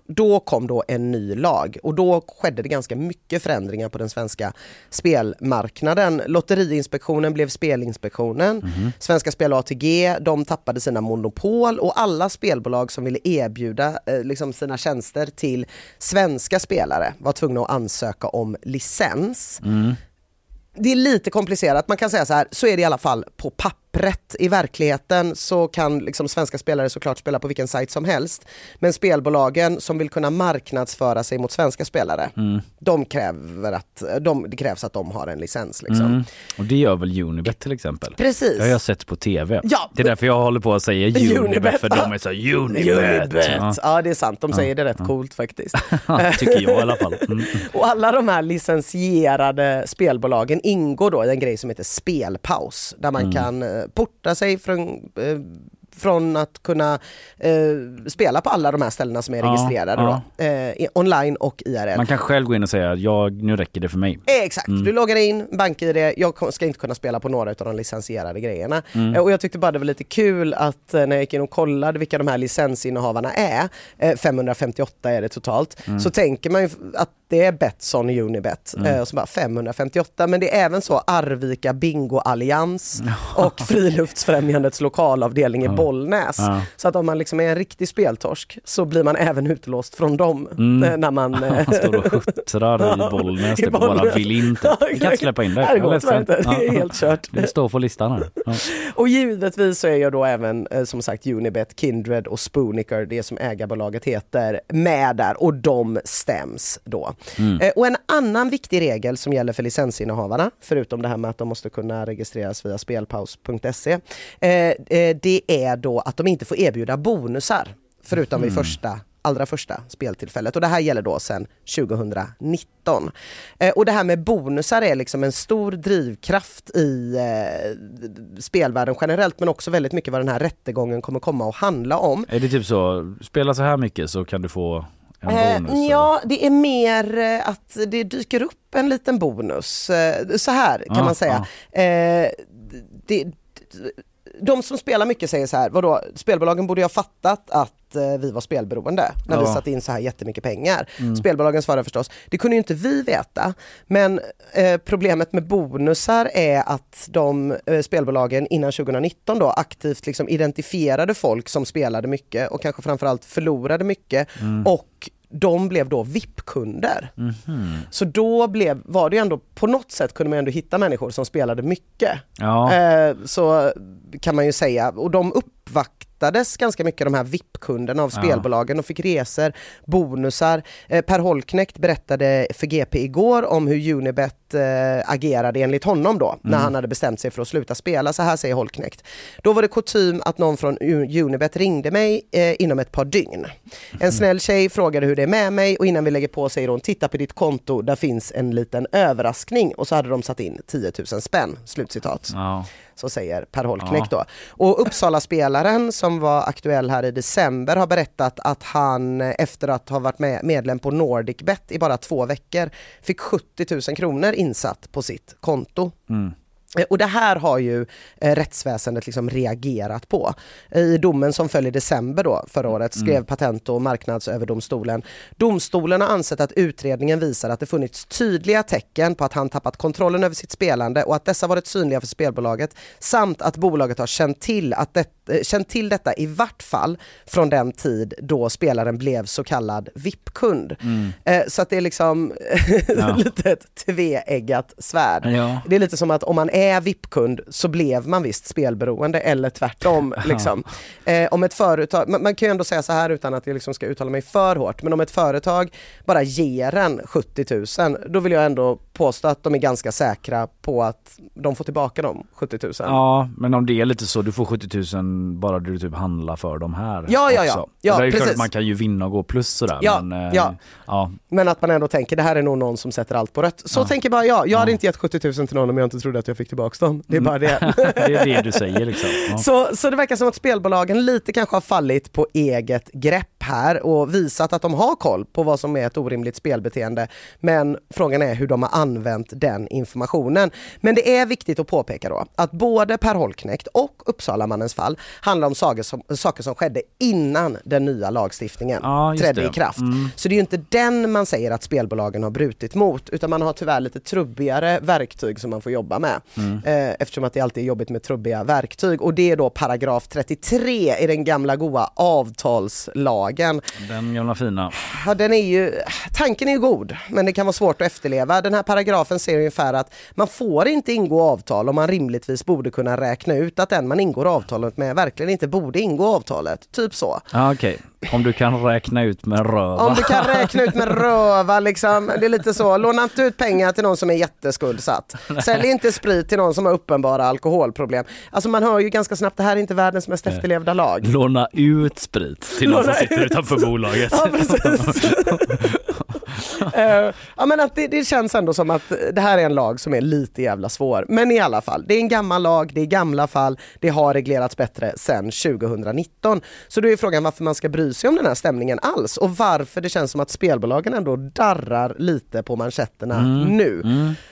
då kom då en ny lag. Och då skedde det ganska mycket förändringar på den svenska spelmarknaden. Lotteriinspektionen blev Spelinspektionen. Svenska Spel och ATG de tappade sina monopol. Och alla spelbolag som ville erbjuda eh, liksom sina tjänster till svenska spelare var tvungna att ansöka om licens. Det är lite komplicerat, man kan säga så här, så är det i alla fall på pappret. I verkligheten så kan liksom svenska spelare såklart spela på vilken sajt som helst. Men spelbolagen som vill kunna marknadsföra sig mot svenska spelare, de kräver att, de, det krävs att de har en licens. Liksom. mm. och det gör väl Unibet till exempel. Precis. Det har jag sett på TV. Ja. Det är därför jag håller på att säga Unibet, Unibet, för ja. de är så Unibet. Unibet. Ja. Ja. det är sant, de säger det rätt coolt faktiskt. Tycker jag i alla fall. Mm. Och alla de här licensierade spelbolagen ingår då i en grej som heter spelpaus. Där man kan eh, porta sig från, eh, från att kunna eh, spela på alla de här ställena som är Ja, registrerade ja. Då, eh, online och IRL. Man kan själv gå in och säga, jag, nu räcker det för mig. Eh, Exakt, du loggar in, bank-id, jag ska inte kunna spela på några av de licensierade grejerna. Mm. Eh, Och jag tyckte bara det var lite kul att eh, när jag gick in och kollade vilka de här licensinnehavarna är, eh, 558 är det totalt, Mm. så tänker man ju att det är Betsson och Unibet. Mm. Eh, så bara 558, men det är även så Arvika Bingo Allians och Friluftsfrämjandets lokalavdelning i Bollnäs. Så att om man liksom är en riktig speltorsk så blir man även utlåst från dem eh, när man... Han står och huttrar i Bollnäs typ, bara vill inte. Vi kan inte släppa in dig. Det går tyvärr inte. Det är helt kört. Det står på listan här. Ja. Och givetvis så är jag då även eh, som sagt Unibet, Kindred och Spooniker, det som ägarbolaget heter, med där och de stäms då. Eh, och en annan viktig regel som gäller för licensinnehavarna, förutom det här med att de måste kunna registreras via spelpaus.se, eh, eh, det är då att de inte får erbjuda bonusar, förutom vid första allra första speltillfället och det här gäller då sedan 2019. Eh, och det här med bonusar är liksom en stor drivkraft i eh, spelvärlden generellt men också väldigt mycket vad den här rättegången kommer komma att handla om. Är det typ så, spela så här mycket så kan du få Eh, ja, det är mer eh, att det dyker upp en liten bonus. Eh, så här kan Ja, man säga. Eh, det, de som spelar mycket säger så här, vadå, spelbolagen borde ju ha fattat att eh, vi var spelberoende när vi Ja. satte in så här jättemycket pengar. Spelbolagen svarar förstås, det kunde ju inte vi veta, men eh, problemet med bonusar är att de eh, spelbolagen innan 2019 då aktivt liksom identifierade folk som spelade mycket och kanske framförallt förlorade mycket och de blev då VIP-kunder. Så då blev, var det ju ändå, på något sätt kunde man ändå hitta människor som spelade mycket. Ja. Eh, så kan man ju säga, och de uppvaktar hotades ganska mycket de här VIP-kunderna av spelbolagen och fick resor, bonusar. Eh, per Holknekt berättade för GP igår om hur Unibet eh, agerade enligt honom då, när han hade bestämt sig för att sluta spela. Så här säger Holknekt. Då var det kutym att någon från Unibet ringde mig eh, inom ett par dygn. En snäll tjej frågade hur det är med mig och innan vi lägger på säger hon titta på ditt konto, där finns en liten överraskning och så hade de satt in 10 000 spänn. Slutcitat. Ja. Så säger Per Holknekt då. Och Uppsala-spelaren som var aktuell här i december har berättat att han efter att ha varit med, medlem på NordicBet i bara två veckor fick 70 000 kronor insatt på sitt konto. Eh, Och det här har ju eh, rättsväsendet liksom reagerat på. I domen som föll i december då, förra året skrev Patent och marknadsöverdomstolen Domstolen har ansett att utredningen visar att det funnits tydliga tecken på att han tappat kontrollen över sitt spelande och att dessa varit synliga för spelbolaget samt att bolaget har känt till, att det, eh, känt till detta i vart fall från den tid då spelaren blev så kallad VIP-kund. Eh, Så att det är liksom Ja. lite ett tveeggat svärd. Ja. Det är lite som att om man är VIP-kund så blev man visst spelberoende eller tvärtom. Liksom. Eh, om ett företag, man, man kan ju ändå säga så här utan att jag liksom ska uttala mig för hårt, men om ett företag bara ger en 70 000, då vill jag ändå påstå att de är ganska säkra på att de får tillbaka de 70 000. Ja, men om det är lite så, du får 70 000 bara du typ handlar för dem här Ja, ja, ja. också. Ja, det är klart precis. att man kan ju vinna och gå plus sådär Ja, men eh, ja. ja. Men att man ändå tänker det här är nog någon som sätter allt på rött. Så tänker bara jag. Jag hade inte gett 70 000 till någon om jag inte trodde att jag fick tillbaka dem. Det är bara det. det är det du säger liksom. Ja. Så, så det verkar som att spelbolagen lite kanske har fallit på eget grepp här och visat att de har koll på vad som är ett orimligt spelbeteende. Men frågan är hur de har använt den informationen. Men det är viktigt att påpeka då att både Per Holknekt och Uppsalamannens fall handlar om saker som, saker som skedde innan den nya lagstiftningen Ja, trädde det. i kraft. Mm. Så det är ju inte den man säger att spelbolagen har brutit mot utan man har tyvärr lite trubbigare verktyg som man får jobba med. Mm. Eh, eftersom att det alltid är jobbigt med trubbiga verktyg och det är då paragraf 33 i den gamla goa avtalslagen. Den gamla fina. Ja, den är ju, tanken är ju god men det kan vara svårt att efterleva. Den här paragrafen säger ungefär att man får inte ingå avtal om man rimligtvis borde kunna räkna ut att den man ingår avtalet med verkligen inte borde ingå avtalet. Typ så. Ja, okej. Om du kan räkna ut med röva. Om du kan räkna ut med röva liksom, det är lite så. Låna inte ut pengar till någon som är jätteskuldsatt. Sälj inte sprit till någon som har uppenbara alkoholproblem. Alltså man hör ju ganska snabbt, det här är inte världens mest efterlevda lag. Låna ut sprit till någon som Låna sitter ut. utanför bolaget. Ja, Eh, ja men att det, det känns ändå som att det här är en lag som är lite jävla svår. Men i alla fall, det är en gammal lag, det är gamla fall, det har reglerats bättre sedan 2019. Så då är frågan varför man ska bry sig om den här stämningen alls och varför det känns som att spelbolagen ändå darrar lite på manschetterna nu.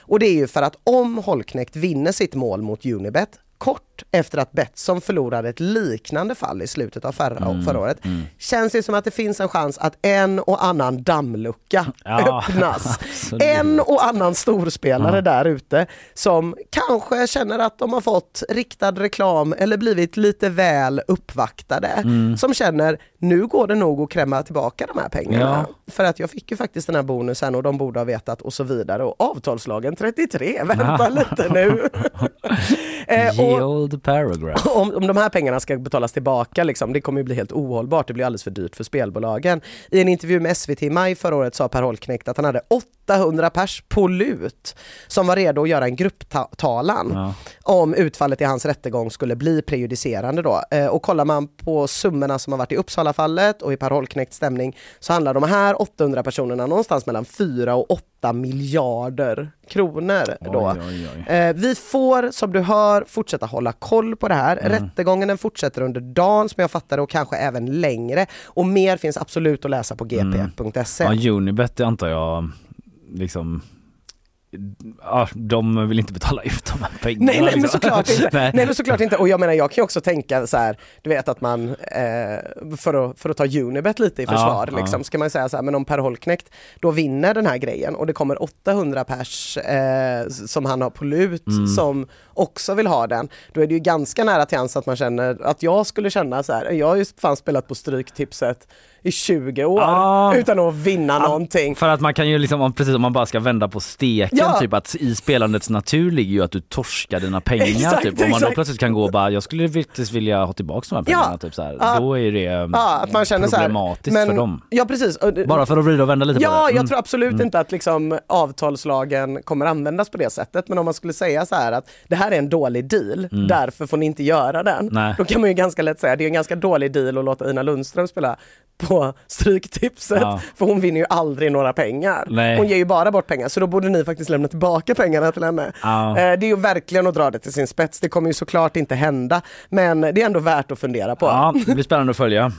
Och det är ju för att om Holknekt vinner sitt mål mot Unibet kort efter att Betsson förlorade ett liknande fall i slutet av förra, förra året känns det som att det finns en chans att en och annan dammlucka Ja, öppnas. absolut. En och annan storspelare där ute som kanske känner att de har fått riktad reklam eller blivit lite väl uppvaktade. Mm. Som känner, nu går det nog att kräma tillbaka de här pengarna. För att jag fick ju faktiskt den här bonusen och de borde ha vetat och så vidare. Och avtalslagen 33, vänta lite nu. Eh, och- Ye old paragraph. om, om de här pengarna ska betalas tillbaka, liksom, det kommer ju bli helt ohållbart. Det blir alldeles för dyrt för spelbolagen. I en intervju med SVT i maj förra året sa Per Holknekt att han hade 800 pers på lut som var redo att göra en grupptalan Ja. om utfallet i hans rättegång skulle bli prejudicerande då. Eh, och kollar man på summorna som har varit i Uppsala-fallet och i Per Holknekts stämning så handlar de här 800 personerna någonstans mellan 4 och 8 miljarder kronor. Då. Oj, oj, oj. Eh, vi får, som du hör, fortsätta hålla koll på det här. Rättegången den fortsätter under dagen som jag fattar det och kanske även längre. Och mer finns absolut att läsa på gp.se. Ja, Unibet antar jag liksom Ja, de vill inte betala ut de här pengarna. Nej, nej men liksom. såklart inte. Nej. nej men såklart inte. Och jag menar jag kan ju också tänka så här, du vet att man, eh, för, att, för att ta Unibet lite i Ja, försvar, ja. liksom, ska man säga så här, men om Per Holknekt då vinner den här grejen och det kommer 800 pers eh, som han har på lut Mm. som också vill ha den, då är det ju ganska nära till hands att man känner att jag skulle känna så här, jag har ju fan spelat på Stryktipset i 20 år Ja. utan att vinna någonting. För att man kan ju liksom, om- precis om man bara ska vända på steken, Ja. typ att i spelandets natur ligger ju att du torskar dina pengar. Exakt, typ. Om man då plötsligt kan gå och bara, jag skulle faktiskt vilja ha tillbaka de här pengarna. Ja. Typ så här. Ja. Då är det Ja, att man känner så här, problematiskt men- för dem. Ja precis. Bara för att vrida och vända lite på Ja, det. jag Mm. tror absolut inte att liksom avtalslagen kommer användas på det sättet. Men om man skulle säga så här att det här är en dålig deal, därför får ni inte göra den. Mm. Nej. Då kan man ju ganska lätt säga det är en ganska dålig deal att låta Ina Lundström spela på Stryktipset. Ja. För hon vinner ju aldrig några pengar. Nej. Hon ger ju bara bort pengar, så då borde ni faktiskt lämna tillbaka pengarna till henne. Ja. Eh, Det är ju verkligen att dra det till sin spets. Det kommer ju såklart inte hända. Men det är ändå värt att fundera på. Ja, det blir spännande att följa.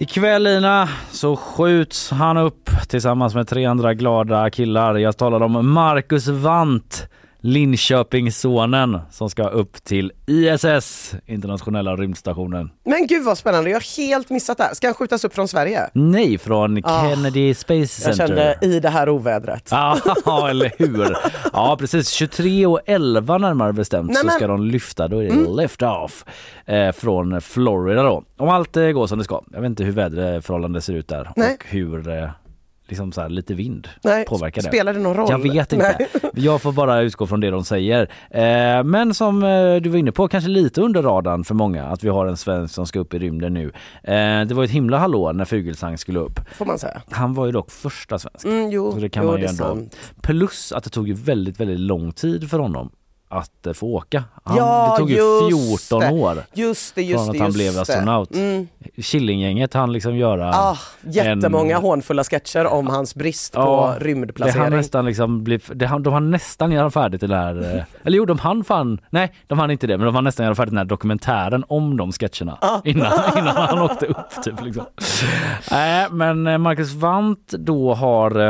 Ikväll Lina så skjuts han upp tillsammans med tre andra glada killar. Jag talar om Marcus Wandt, Linköpingssonen som ska upp till ISS, internationella rymdstationen. Men gud vad spännande, jag har helt missat det här. Ska han skjutas upp från Sverige? Nej, från Ah, Kennedy Space Jag Center. kände i det här ovädret. Ja, eller hur? Ja, precis. 23 och 11 närmare bestämt så Nämen. ska de lyfta. Då är det Mm. lift off eh, från Florida då. Om allt eh, går som det ska. Jag vet inte hur väderförhållandet ser ut där Nej. och hur eh, liksom så här, lite vind Nej, påverkar det. spelar det någon roll? Jag vet inte. Nej. Jag får bara utgå från det de säger. Eh, men som eh, du var inne på, kanske lite under radarn för många att vi har en svensk som ska upp i rymden nu. Eh, det var ett himla hallå när Fuglesang skulle upp. Får man säga. Han var ju dock första svensk. Mm, jo, Så det kan jo, man ju ändå. sant. Plus att det tog ju väldigt, väldigt lång tid för honom att eh, få åka. Han, Ja, det tog ju just 14 det. år Just det, just från det, att han blev det. astronaut. Mm. Killinggänget han liksom göra Ah, jättemånga en- hånfulla sketcher om hans brist Ja, på det hann rymdplacering. nästan liksom bli, det hann, de hann nästan göra färdigt det där, eh, eller jo de hann fan, nej de hann inte det men de hann nästan göra färdigt den här dokumentären om de sketcherna Ah. innan, innan han åkte upp typ liksom. Nej men eh, Marcus Wandt då har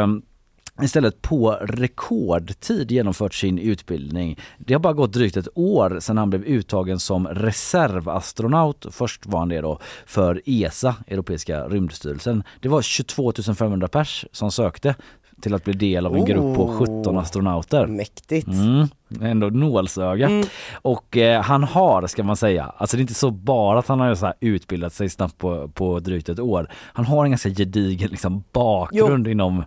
istället på rekordtid genomfört sin utbildning. Det har bara gått drygt ett år sedan han blev uttagen som reservastronaut. Först var han det då för ESA, Europeiska rymdstyrelsen. Det var 22 500 pers som sökte till att bli del av en grupp på 17 astronauter. Mäktigt. Mm, ändå nålsöga. Och eh, han har, ska man säga, alltså det är inte så bara att han har så utbildat sig snabbt på, på drygt ett år. Han har en ganska gedigen liksom, bakgrund inom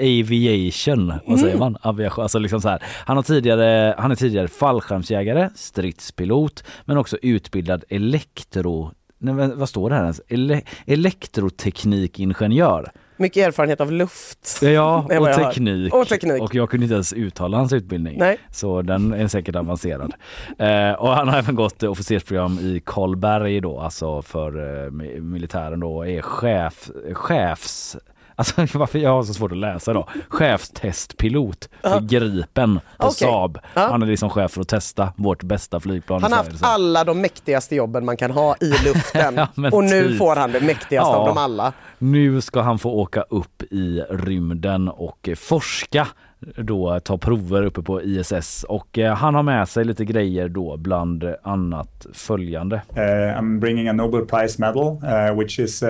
aviation, vad säger man? Aviation, alltså liksom så här. Han, har tidigare, han är tidigare fallskärmsjägare, stridspilot, men också utbildad elektro Nej, vad står det här ens? Ele elektroteknikingenjör. Mycket erfarenhet av luft. Ja, och teknik. Och teknik. Och jag kunde inte ens uttala hans utbildning. Nej. Så den är säkert avancerad. Eh, och han har även gått officersprogram i Karlberg då, alltså för eh, mi- militären då, är chef, chefs Alltså varför jag har så svårt att läsa då. Chefstestpilot för Gripen på Okej. Saab. Han är liksom chef för att testa vårt bästa flygplan Han har haft så. alla de mäktigaste jobben man kan ha i luften. Ja, och nu typ. får han det mäktigaste Ja. av dem alla. Nu ska han få åka upp i rymden och forska då ta prover uppe på ISS och eh, han har med sig lite grejer då bland annat följande. Uh, I'm bringing a Nobel Prize medal, uh, which is uh,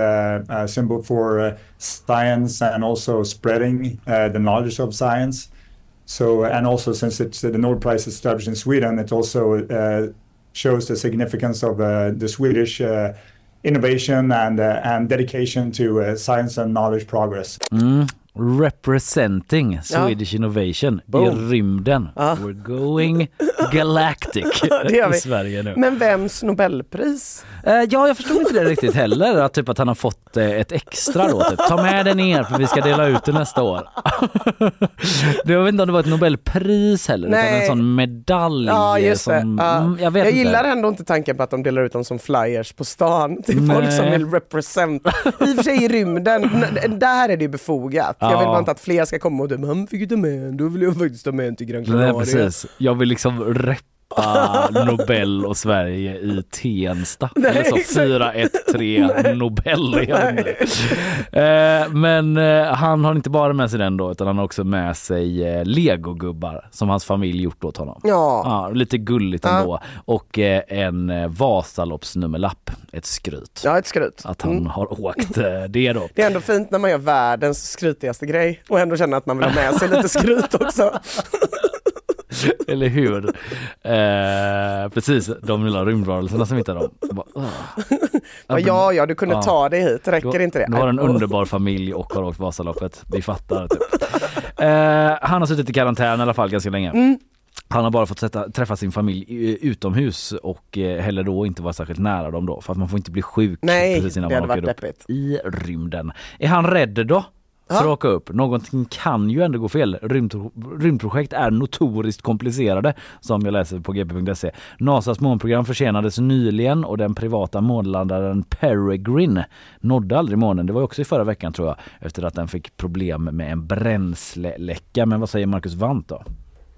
a symbol for science and also spreading the knowledge of science. So, and also since it's the Nobel Prize is established in Sweden, it also shows the significance of the Swedish innovation and and dedication to science and knowledge progress. Mm. Representing Swedish innovation i Boom. rymden. We're going galactic i Sverige nu. Men vems Nobelpris? Eh, ja, jag förstod inte det riktigt heller. Att, typ att han har fått eh, ett extra då. Typ. Ta med det ner för vi ska dela ut det nästa år. det, jag vet inte om det var ett Nobelpris heller, utan Nej. en sån medalj. Ja just det. som, Ja. mm, jag jag gillar ändå inte tanken på att de delar ut dem som flyers på stan till Nej. folk som vill represent. I och för sig i rymden, där är det ju befogat. Jag vill bara inte att fler ska komma och typ, han fick ju ta med en, då vill jag faktiskt ta med en till Gran Canaria. Nej, precis. Jag vill liksom rep Nobel och Sverige i Tensta. Nej, Eller så exakt. 4-1-3 Nobel. Eh, Men eh, han har inte bara med sig den då utan han har också med sig eh, legogubbar som hans familj gjort åt honom. Ja. Ja, lite gulligt Ja. ändå. Och eh, en eh, Vasaloppsnummerlapp, ett skryt. Ja, ett skryt. Att han Mm. har åkt eh, det då. Det är ändå fint när man gör världens skrytigaste grej och ändå känner att man vill ha med sig lite skryt också. Eller hur? Eh, precis, de lilla rymdvarelserna som hittar dem. Bara. Ja, ja, ja, du kunde Ja. ta dig hit, räcker Du- inte det? Du har en underbar familj och har åkt Vasaloppet. Vi fattar. Typ. Eh, han har suttit i karantän i alla fall ganska länge. Mm. Han har bara fått sätta, träffa sin familj utomhus och eh, heller då inte vara särskilt nära dem då för att man får inte bli sjuk Nej, precis innan man åker upp deppigt. i rymden. Är han rädd då? För att åka upp. Någonting kan ju ändå gå fel. Rymdpro- rymdprojekt är notoriskt komplicerade som jag läser på gp.se. Nasas månprogram försenades nyligen och den privata månlandaren Peregrine nådde aldrig månen. Det var också i förra veckan tror jag efter att den fick problem med en bränsleläcka. Men vad säger Marcus Wandt då?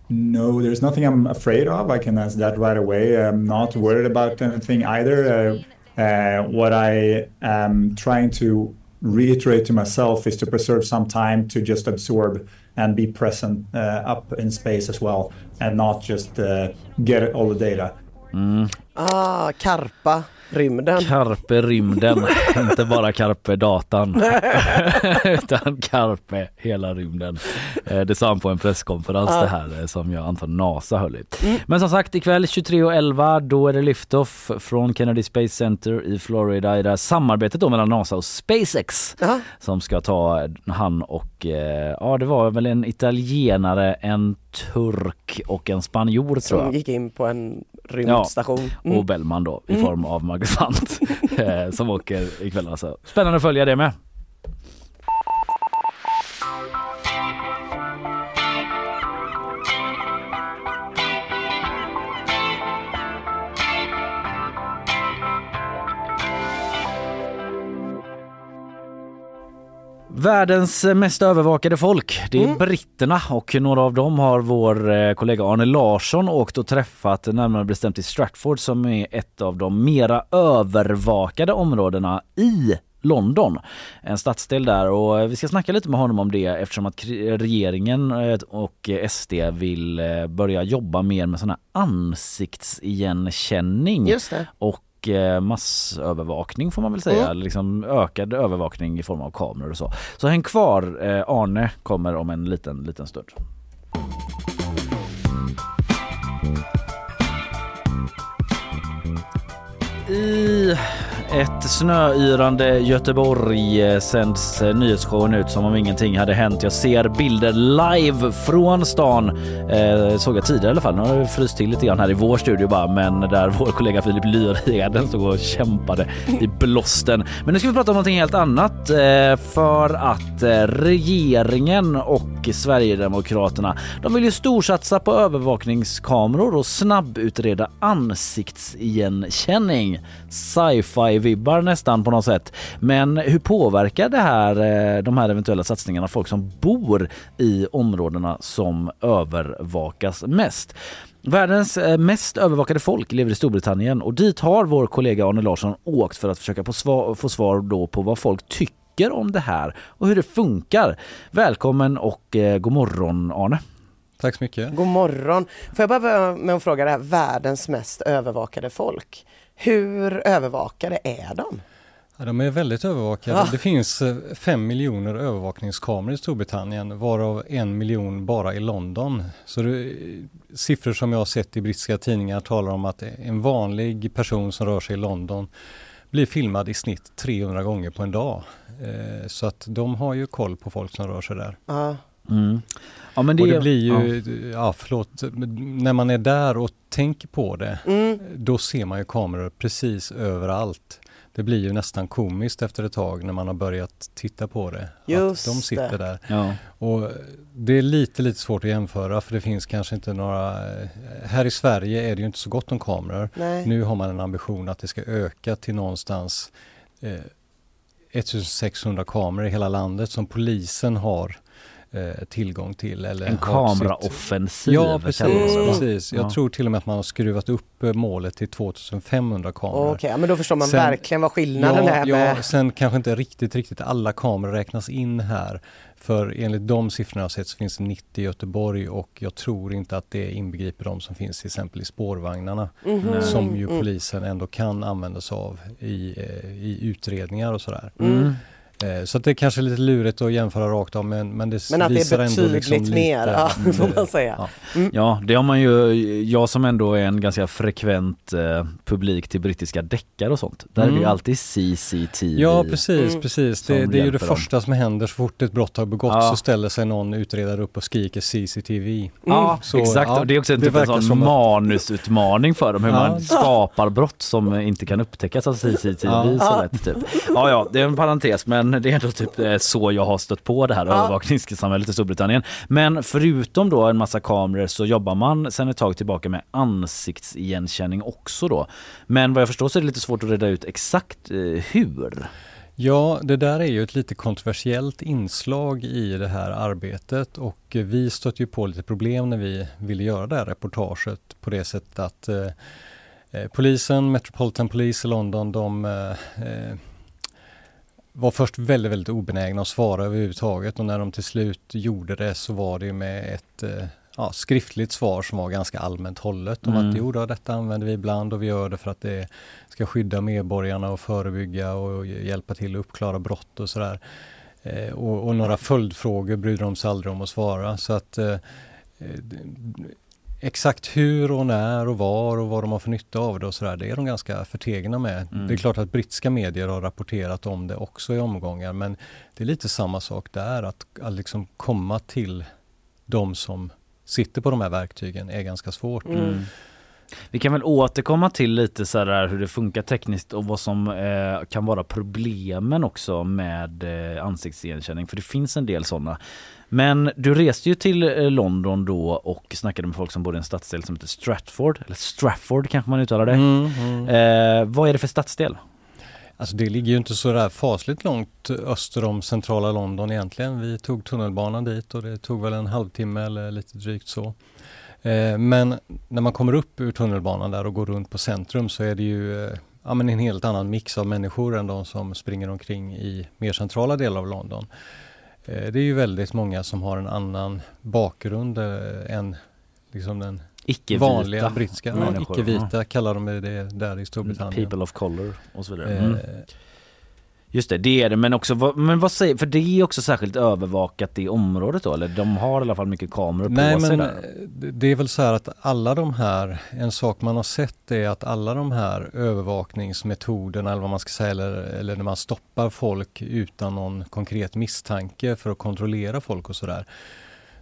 No, there's nothing I'm afraid of. I can answer that right away. I'm not worried about anything either. Uh, uh, what I am trying to reiterate to myself is to preserve some time to just absorb and be present uh, up in space as well, and not just uh, get all the data. Ah, Karpa, rymden. Carpe rymden, inte bara carpe datan. Utan carpe hela rymden. Eh, Det sa han på en presskonferens det här eh, som jag antar NASA höll i. Men som sagt ikväll 23.11 då är det liftoff från Kennedy Space Center i Florida i det här samarbetet då mellan NASA och SpaceX Ja. som ska ta han och eh, ja det var väl en italienare, en turk och en spanjor tror Som jag. gick in på en rymdstation. Och Bellman då i form av Marcus Wandt eh, som åker ikväll alltså. Spännande att följa det med. Världens mest övervakade folk, det är britterna. Och några av dem har vår eh, kollega Arne Larsson åkt och träffat närmare bestämt i Stratford som är ett av de mera övervakade områdena i London, en stadsdel där. Och eh, vi ska snacka lite med honom om det eftersom att regeringen eh, och SD vill börja jobba mer med sån här ansiktsigenkänning. Det. Och eh, massövervakning får man väl säga, liksom ökad övervakning i form av kameror och så. Så häng kvar, eh, Arne kommer om en liten, liten stund. I ett snöyrande Göteborg eh, sänds eh, nyhetsshowen ut som om ingenting hade hänt. Jag ser bilder live från stan. Eh, såg jag tidigare i alla fall. Nu har det fryst till lite grann här i vår studio bara, men där vår kollega Filip Lyrheden stod och kämpade i blåsten. Men nu ska vi prata om någonting helt annat eh, för att eh, regeringen och Sverigedemokraterna de vill ju storsatsa på övervakningskameror och snabbutreda ansiktsigenkänning. Sci-fi-vibbar nästan på något sätt. Men hur påverkar det här, eh, de här eventuella satsningarna folk som bor i områdena som övervakas mest? Världens eh, mest övervakade folk lever i Storbritannien och dit har vår kollega Arne Larsson åkt för att försöka få svar, få svar då på vad folk tycker om det här och hur det funkar. Välkommen och eh, god morgon Arne. Tack så mycket. God morgon. Får jag bara börja med att fråga det här, världens mest övervakade folk. Hur övervakade är de? Ja, de är väldigt övervakade. Ja. Det finns eh, fem miljoner övervakningskameror i Storbritannien varav en miljon bara i London. Så det, siffror som jag har sett i brittiska tidningar talar om att en vanlig person som rör sig i London blir filmad i snitt 300 gånger på en dag. Eh, Så att de har ju koll på folk som rör sig där. Ja. Mm. Ja, men och det blir ju, ja. förlåt, men när man är där och tänker på det, Mm. då ser man ju kameror precis överallt. Det blir ju nästan komiskt efter ett tag när man har börjat titta på det. Just att de sitter det. där. Ja. Och det är lite, lite svårt att jämföra för det finns kanske inte några... Här i Sverige är det ju inte så gott om kameror. Nej. Nu har man en ambition att det ska öka till någonstans eh, 1600 kameror i hela landet som polisen har eh, tillgång till. Eller en kameraoffensiv. Ja precis, Mm. precis. Jag Ja. tror till och med att man har skruvat upp eh, målet till 2500 kameror. Okej, ja, men då förstår man Sen- verkligen vad skillnaden ja, är med... Ja, sen kanske inte riktigt, riktigt alla kameror räknas in här. För enligt de siffrorna jag har sett så finns det 90 i Göteborg och jag tror inte att det inbegriper de som finns till exempel i spårvagnarna. Mhm. Som ju Mm. polisen ändå kan använda sig av i, eh, i utredningar och sådär. Mm. Eh, Så att det är kanske lite lurigt att jämföra rakt av men, men det Men att det visar är ändå liksom mer, lite, ja, mm, får man säga. ja. Ja, det har man ju, jag som ändå är en ganska frekvent eh, publik till brittiska deckare och sånt. Där är det ju Mm. alltid CCTV. Ja precis, Mm. precis. Det, det är ju det dem. första som händer så fort ett brott har begåtts Ja. så ställer sig någon utredare upp och skriker CCTV. Ja, Så, exakt. ja, och det är också en, typ en sån manusutmaning för dem, hur Ja. man skapar brott som inte kan upptäckas av CCTV Ja. så lätt. Typ. Ja, ja, det är en parentes men det är ändå typ eh, så jag har stött på det här övervakningssamhället i Storbritannien. Men förutom då en massa kameror så jobbar man sedan ett tag tillbaka med ansiktsigenkänning också då. Men vad jag förstår så är det lite svårt att reda ut exakt eh, hur. Ja, det där är ju ett lite kontroversiellt inslag i det här arbetet och vi stötte ju på lite problem när vi ville göra det här reportaget på det sättet att eh, eh, polisen, Metropolitan Police i London, de eh, var först väldigt, väldigt obenägna att svara överhuvudtaget och när de till slut gjorde det så var det med ett eh, ja, skriftligt svar som var ganska allmänt hållet om Mm. att jo då, detta använder vi ibland och vi gör det för att det ska skydda medborgarna och förebygga och hjälpa till att uppklara brott och sådär. Eh, och, och några följdfrågor brydde de sig aldrig om att svara så att eh, Exakt hur och när och var och vad de har för nytta av det och sådär, det är de ganska förtegna med. Mm. Det är klart att brittiska medier har rapporterat om det också i omgångar men det är lite samma sak där, att, att liksom komma till de som sitter på de här verktygen är ganska svårt. Mm. Vi kan väl återkomma till lite så här hur det funkar tekniskt och vad som eh, kan vara problemen också med eh, ansiktsigenkänning för det finns en del sådana. Men du reste ju till eh, London då och snackade med folk som bor i en stadsdel som heter Stratford, eller Strafford kanske man uttalar det. Mm, mm. Eh, vad är det för stadsdel? Alltså det ligger ju inte så där fasligt långt öster om centrala London egentligen. Vi tog tunnelbanan dit och det tog väl en halvtimme eller lite drygt så. Eh, Men när man kommer upp ur tunnelbanan där och går runt på centrum så är det ju eh, ja, men en helt annan mix av människor än de som springer omkring i mer centrala delar av London. Eh, Det är ju väldigt många som har en annan bakgrund än liksom den vanliga brittiska, ja, icke-vita kallar de det där i Storbritannien. People of color och så vidare. Mm. Just det, det är det. Men också, vad- men vad säger, för det är också särskilt övervakat i området då? Eller de har i alla fall mycket kameror på Nej sig men där? eh, det det är väl så här att alla de här, en sak man har sett är att alla de här övervakningsmetoderna eller vad man ska säga eller, eller när man stoppar folk utan någon konkret misstanke för att kontrollera folk och sådär.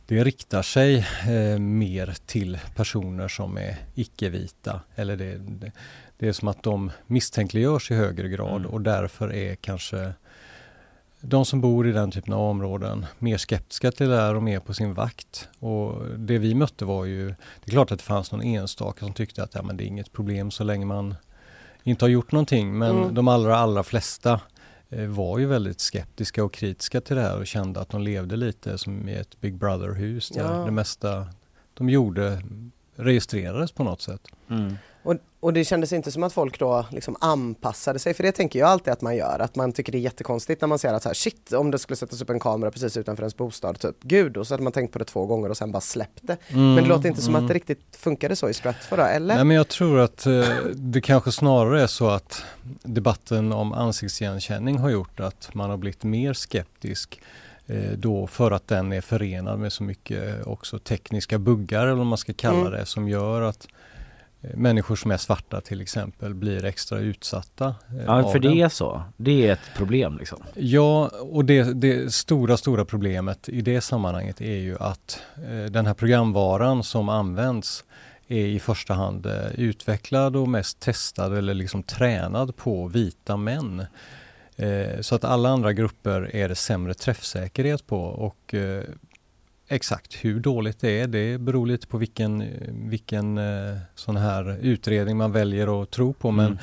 Det riktar sig eh, mer till personer som är icke-vita eller det, det, det är som att de misstänkliggörs i högre grad Mm. och därför är kanske de som bor i den typen av områden mer skeptiska till det här och mer på sin vakt. Och det vi mötte var ju, det är klart att det fanns någon enstaka som tyckte att ja, men det är inget problem så länge man inte har gjort någonting. Men Mm. de allra, allra flesta eh, var ju väldigt skeptiska och kritiska till det här och kände att de levde lite som i ett Big Brother-hus där Ja. det mesta de gjorde registrerades på något sätt. Mm. Och, och det kändes inte som att folk då liksom anpassade sig, för det tänker jag alltid att man gör, att man tycker det är jättekonstigt när man ser att så här, shit, om det skulle sättas upp en kamera precis utanför ens bostad, typ, gud, och så hade man tänkt på det två gånger och sen bara släppt det. Men det låter inte som att det riktigt funkade så i Stratford då, eller? Nej men jag tror att eh, det kanske snarare är så att debatten om ansiktsigenkänning har gjort att man har blivit mer skeptisk eh, då för att den är förenad med så mycket också tekniska buggar eller vad man ska kalla Mm. det som gör att människor som är svarta till exempel blir extra utsatta. eh, Ja, för den. det är så. Det är ett problem liksom. Ja, och det, det stora, stora problemet i det sammanhanget är ju att eh, den här programvaran som används är i första hand eh, utvecklad och mest testad eller liksom tränad på vita män. Eh, så att alla andra grupper är det sämre träffsäkerhet på och eh, exakt hur dåligt det är det beror lite på vilken, vilken eh, sån här utredning man väljer att tro på men Mm.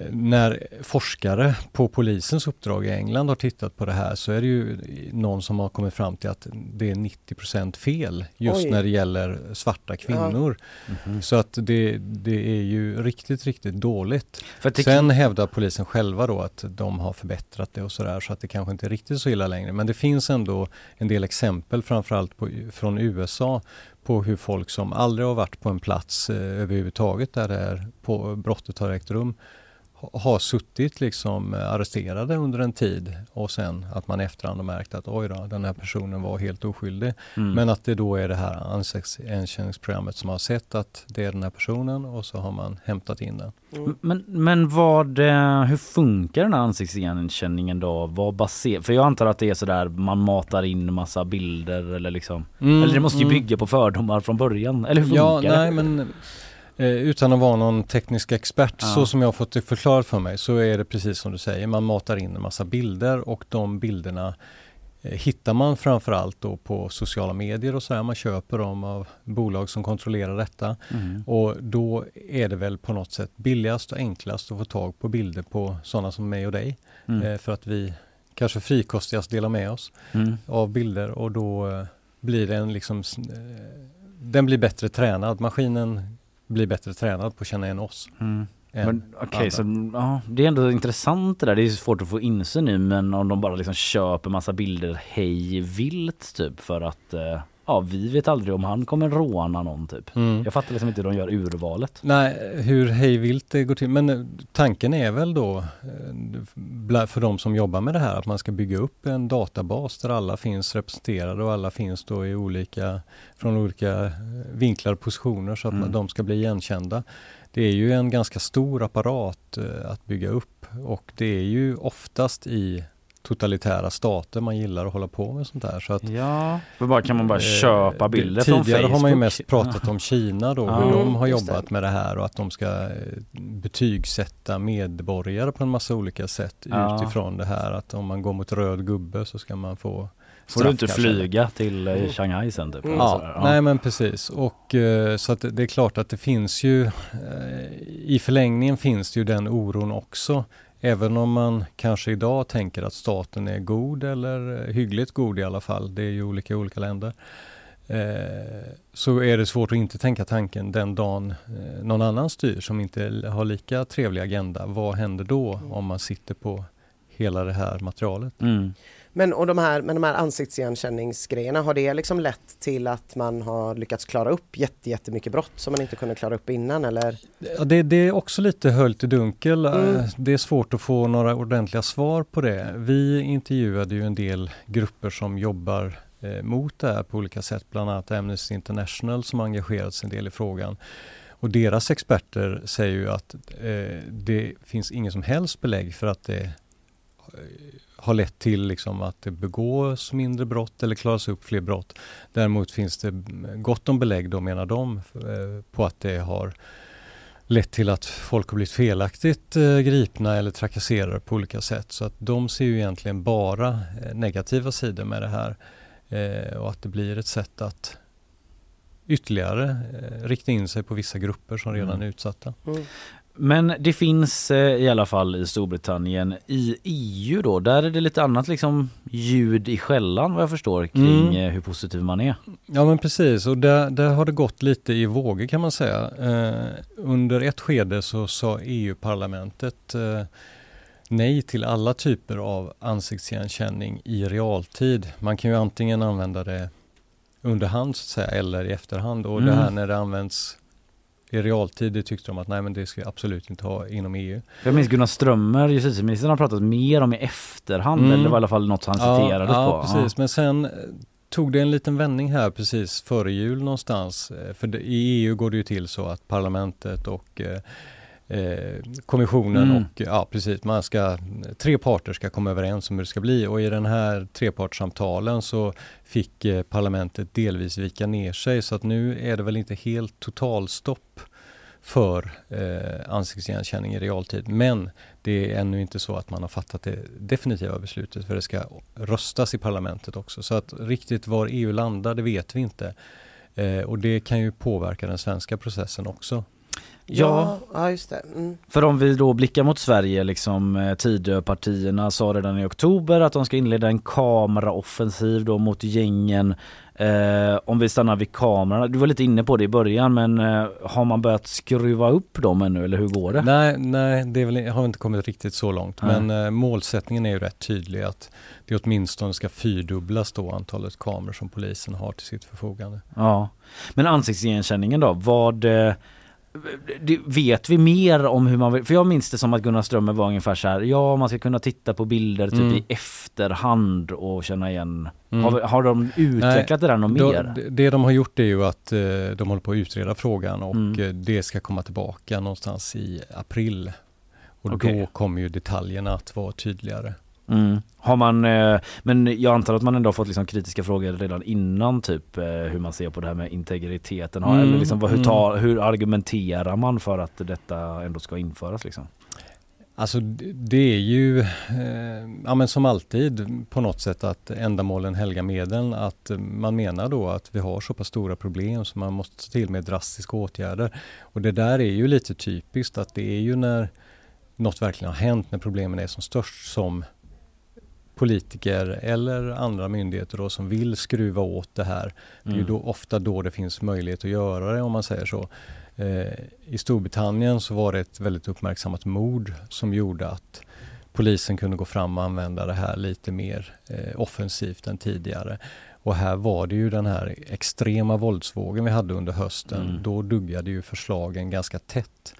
Eh, när forskare på polisens uppdrag i England har tittat på det här så är det ju någon som har kommit fram till att det är 90% fel just Oj. när det gäller svarta kvinnor. Mhm. Så att det, det är ju riktigt, riktigt dåligt. Sen hävdar polisen själva då att de har förbättrat det och sådär så att det kanske inte är riktigt så illa längre. Men det finns ändå en del exempel framförallt på, från USA på hur folk som aldrig har varit på en plats eh, överhuvudtaget där det är på, brottet har ägt rum har suttit liksom eh, arresterade under en tid och sen att man efterhand har märkt att oj då, den här personen var helt oskyldig. Mm. Men att det då är det här ansiktsigenkänningsprogrammet som har sett att det är den här personen och så har man hämtat in den. Men, men vad, eh, hur funkar den här ansiktsigenkänningen då? Vad baser, för jag antar att det är sådär man matar in massa bilder eller liksom Mm, Eller det måste ju mm. bygga på fördomar från början, eller hur funkar Ja, det? nej men eh, utan att vara någon teknisk expert Ja. så som jag fått det förklarat för mig så är det precis som du säger, man matar in en massa bilder och de bilderna eh, hittar man framförallt då på sociala medier och så här. Man köper dem av bolag som kontrollerar detta. Mm. Och då är det väl på något sätt billigast och enklast att få tag på bilder på sådana som mig och dig. Mm. Eh, för att vi kanske frikostigast delar med oss Mm. av bilder och då eh, blir den liksom den blir bättre tränad. Maskinen blir bättre tränad på att känna igen oss. Mm. Men okej, andra. så ja, det är ändå intressant det där. Det är svårt att få insyn i men om de bara liksom köper massa bilder hej vilt typ för att eh, ja, vi vet aldrig om han kommer råna någon typ. Mm. Jag fattar liksom inte hur de gör urvalet. Nej, hur hejvilt det går till. Men eh, tanken är väl då eh, för de som jobbar med det här att man ska bygga upp en databas där alla finns representerade och alla finns då i olika, från olika eh, vinklar och positioner så att Mm. de ska bli igenkända. Det är ju en ganska stor apparat att bygga upp och det är ju oftast i totalitära stater man gillar att hålla på med sånt här. Så att, Ja, för bara kan man bara Eh, köpa bilder från Facebook? Tidigare har man ju mest pratat om Kina då, Ja, hur de har just det. jobbat med det här och att de ska eh, betygsätta medborgare på en massa olika sätt Ja. utifrån det här att om man går mot röd gubbe så ska man få Får du inte flyga till eh, Shanghai sen typ? eller Ja, sådär? nej men precis och så att det- är klart att det finns ju i förlängningen finns det ju den oron också. Även om man kanske idag tänker att staten är god eller eh, hyggligt god i alla fall, det är ju olika i olika länder. Eh, så är det svårt att inte tänka tanken den dagen eh, någon annan styr som inte har lika trevlig agenda. Vad händer då om man sitter på hela det här materialet? Mm. Men och de här, men de här ansiktsigenkänningsgrejerna, har det liksom lett till att man har lyckats klara upp jätte, jättemycket brott som man inte kunde klara upp innan eller? Ja, det, det är också lite höljt i dunkel. Mm. Eh, Det är svårt att få några ordentliga svar på det. Vi intervjuade ju en del grupper som jobbar eh, mot det här på olika sätt, bland annat Amnesty International som engagerat sig en del i frågan. Och deras experter säger ju att eh, det finns ingen som helst belägg för att det eh, har lett till liksom att det begås mindre brott eller klaras upp fler brott. Däremot finns det gott om belägg då menar de eh, på att det har lett till att folk har blivit felaktigt eh, gripna eller trakasserade på olika sätt. Så att de ser ju egentligen bara eh, negativa sidor med det här och att det blir ett sätt att ytterligare eh, rikta in sig på vissa grupper som redan Mm. är utsatta. Men det finns eh, i alla fall i Storbritannien, i EU då, där är det lite annat liksom ljud i skällan vad jag förstår kring Mm. eh, hur positiv man är. Ja men precis och där, där har det gått lite i vågor kan man säga. Eh, under ett skede så sa EU-parlamentet eh, nej till alla typer av ansiktsigenkänning i realtid. Man kan ju antingen använda det under hand så att säga eller i efterhand och det Mm. här när det används i realtid det tyckte de att nej men det ska vi absolut inte ha inom EU. Jag minns Gunnar Strömmer, justitieministern, har pratat mer om i efterhand, Mm. eller det var i alla fall något han citerades ja, på. Ja, precis. Men sen eh, tog det en liten vändning här precis före jul någonstans. Eh, För i EU går det ju till så att parlamentet och eh, kommissionen Mm. och ja precis, man ska, tre parter ska komma överens om hur det ska bli och i den här trepartssamtalen så fick eh, parlamentet delvis vika ner sig så att nu är det väl inte helt totalstopp för eh, ansiktsigenkänning i realtid. Men det är ännu inte så att man har fattat det definitiva beslutet för det ska röstas i parlamentet också. Så att riktigt var EU landar det vet vi inte. Eh, och det kan ju påverka den svenska processen också. Ja, ja just det. Mm. För om vi då blickar mot Sverige, liksom eh, Tidöpartierna sa redan i oktober att de ska inleda en kameraoffensiv då mot gängen. Eh, om vi stannar vid kamerorna, du var lite inne på det i början men eh, har man börjat skruva upp dem ännu eller hur går det? Nej, nej det väl, har inte kommit riktigt så långt Nej. men eh, målsättningen är ju rätt tydlig att det åtminstone ska fyrdubblas då antalet kameror som polisen har till sitt förfogande. Ja. Men ansiktsigenkänningen då, vad eh, Vet vi mer om hur man vill? För jag minns det som att Gunnar Strömmer var ungefär så här. Ja, man ska kunna titta på bilder typ Mm. i efterhand och känna igen. Mm. Har, har de utvecklat det där något Då- mer? det- de har gjort är ju att eh, de håller på att utreda frågan och Mm. eh, det ska komma tillbaka någonstans i april. Och Okej. då kommer ju detaljerna att vara tydligare. Mm. Har man, eh, men jag antar att man ändå har fått liksom kritiska frågor redan innan typ eh, hur man ser på det här med integriteten. Har, Mm, Eller liksom, vad, hur, mm. tar, hur argumenterar man för att detta ändå ska införas? Liksom? Alltså det är ju, eh, ja men som alltid på något sätt att ändamålen helga medlen. Att man menar då att vi har så pass stora problem så man måste ta till med drastiska åtgärder. Och det där är ju lite typiskt att det är ju när något verkligen har hänt, när problemen är som störst som politiker eller andra myndigheter då som vill skruva åt det här. Det är ju Mm. då, ofta då det finns möjlighet att göra det om man säger så. Eh, I Storbritannien så var det ett väldigt uppmärksammat mord som gjorde att polisen kunde gå fram och använda det här lite mer eh, offensivt än tidigare. Och här var det ju den här extrema våldsvågen vi hade under hösten. Mm. Då duggade ju förslagen ganska tätt.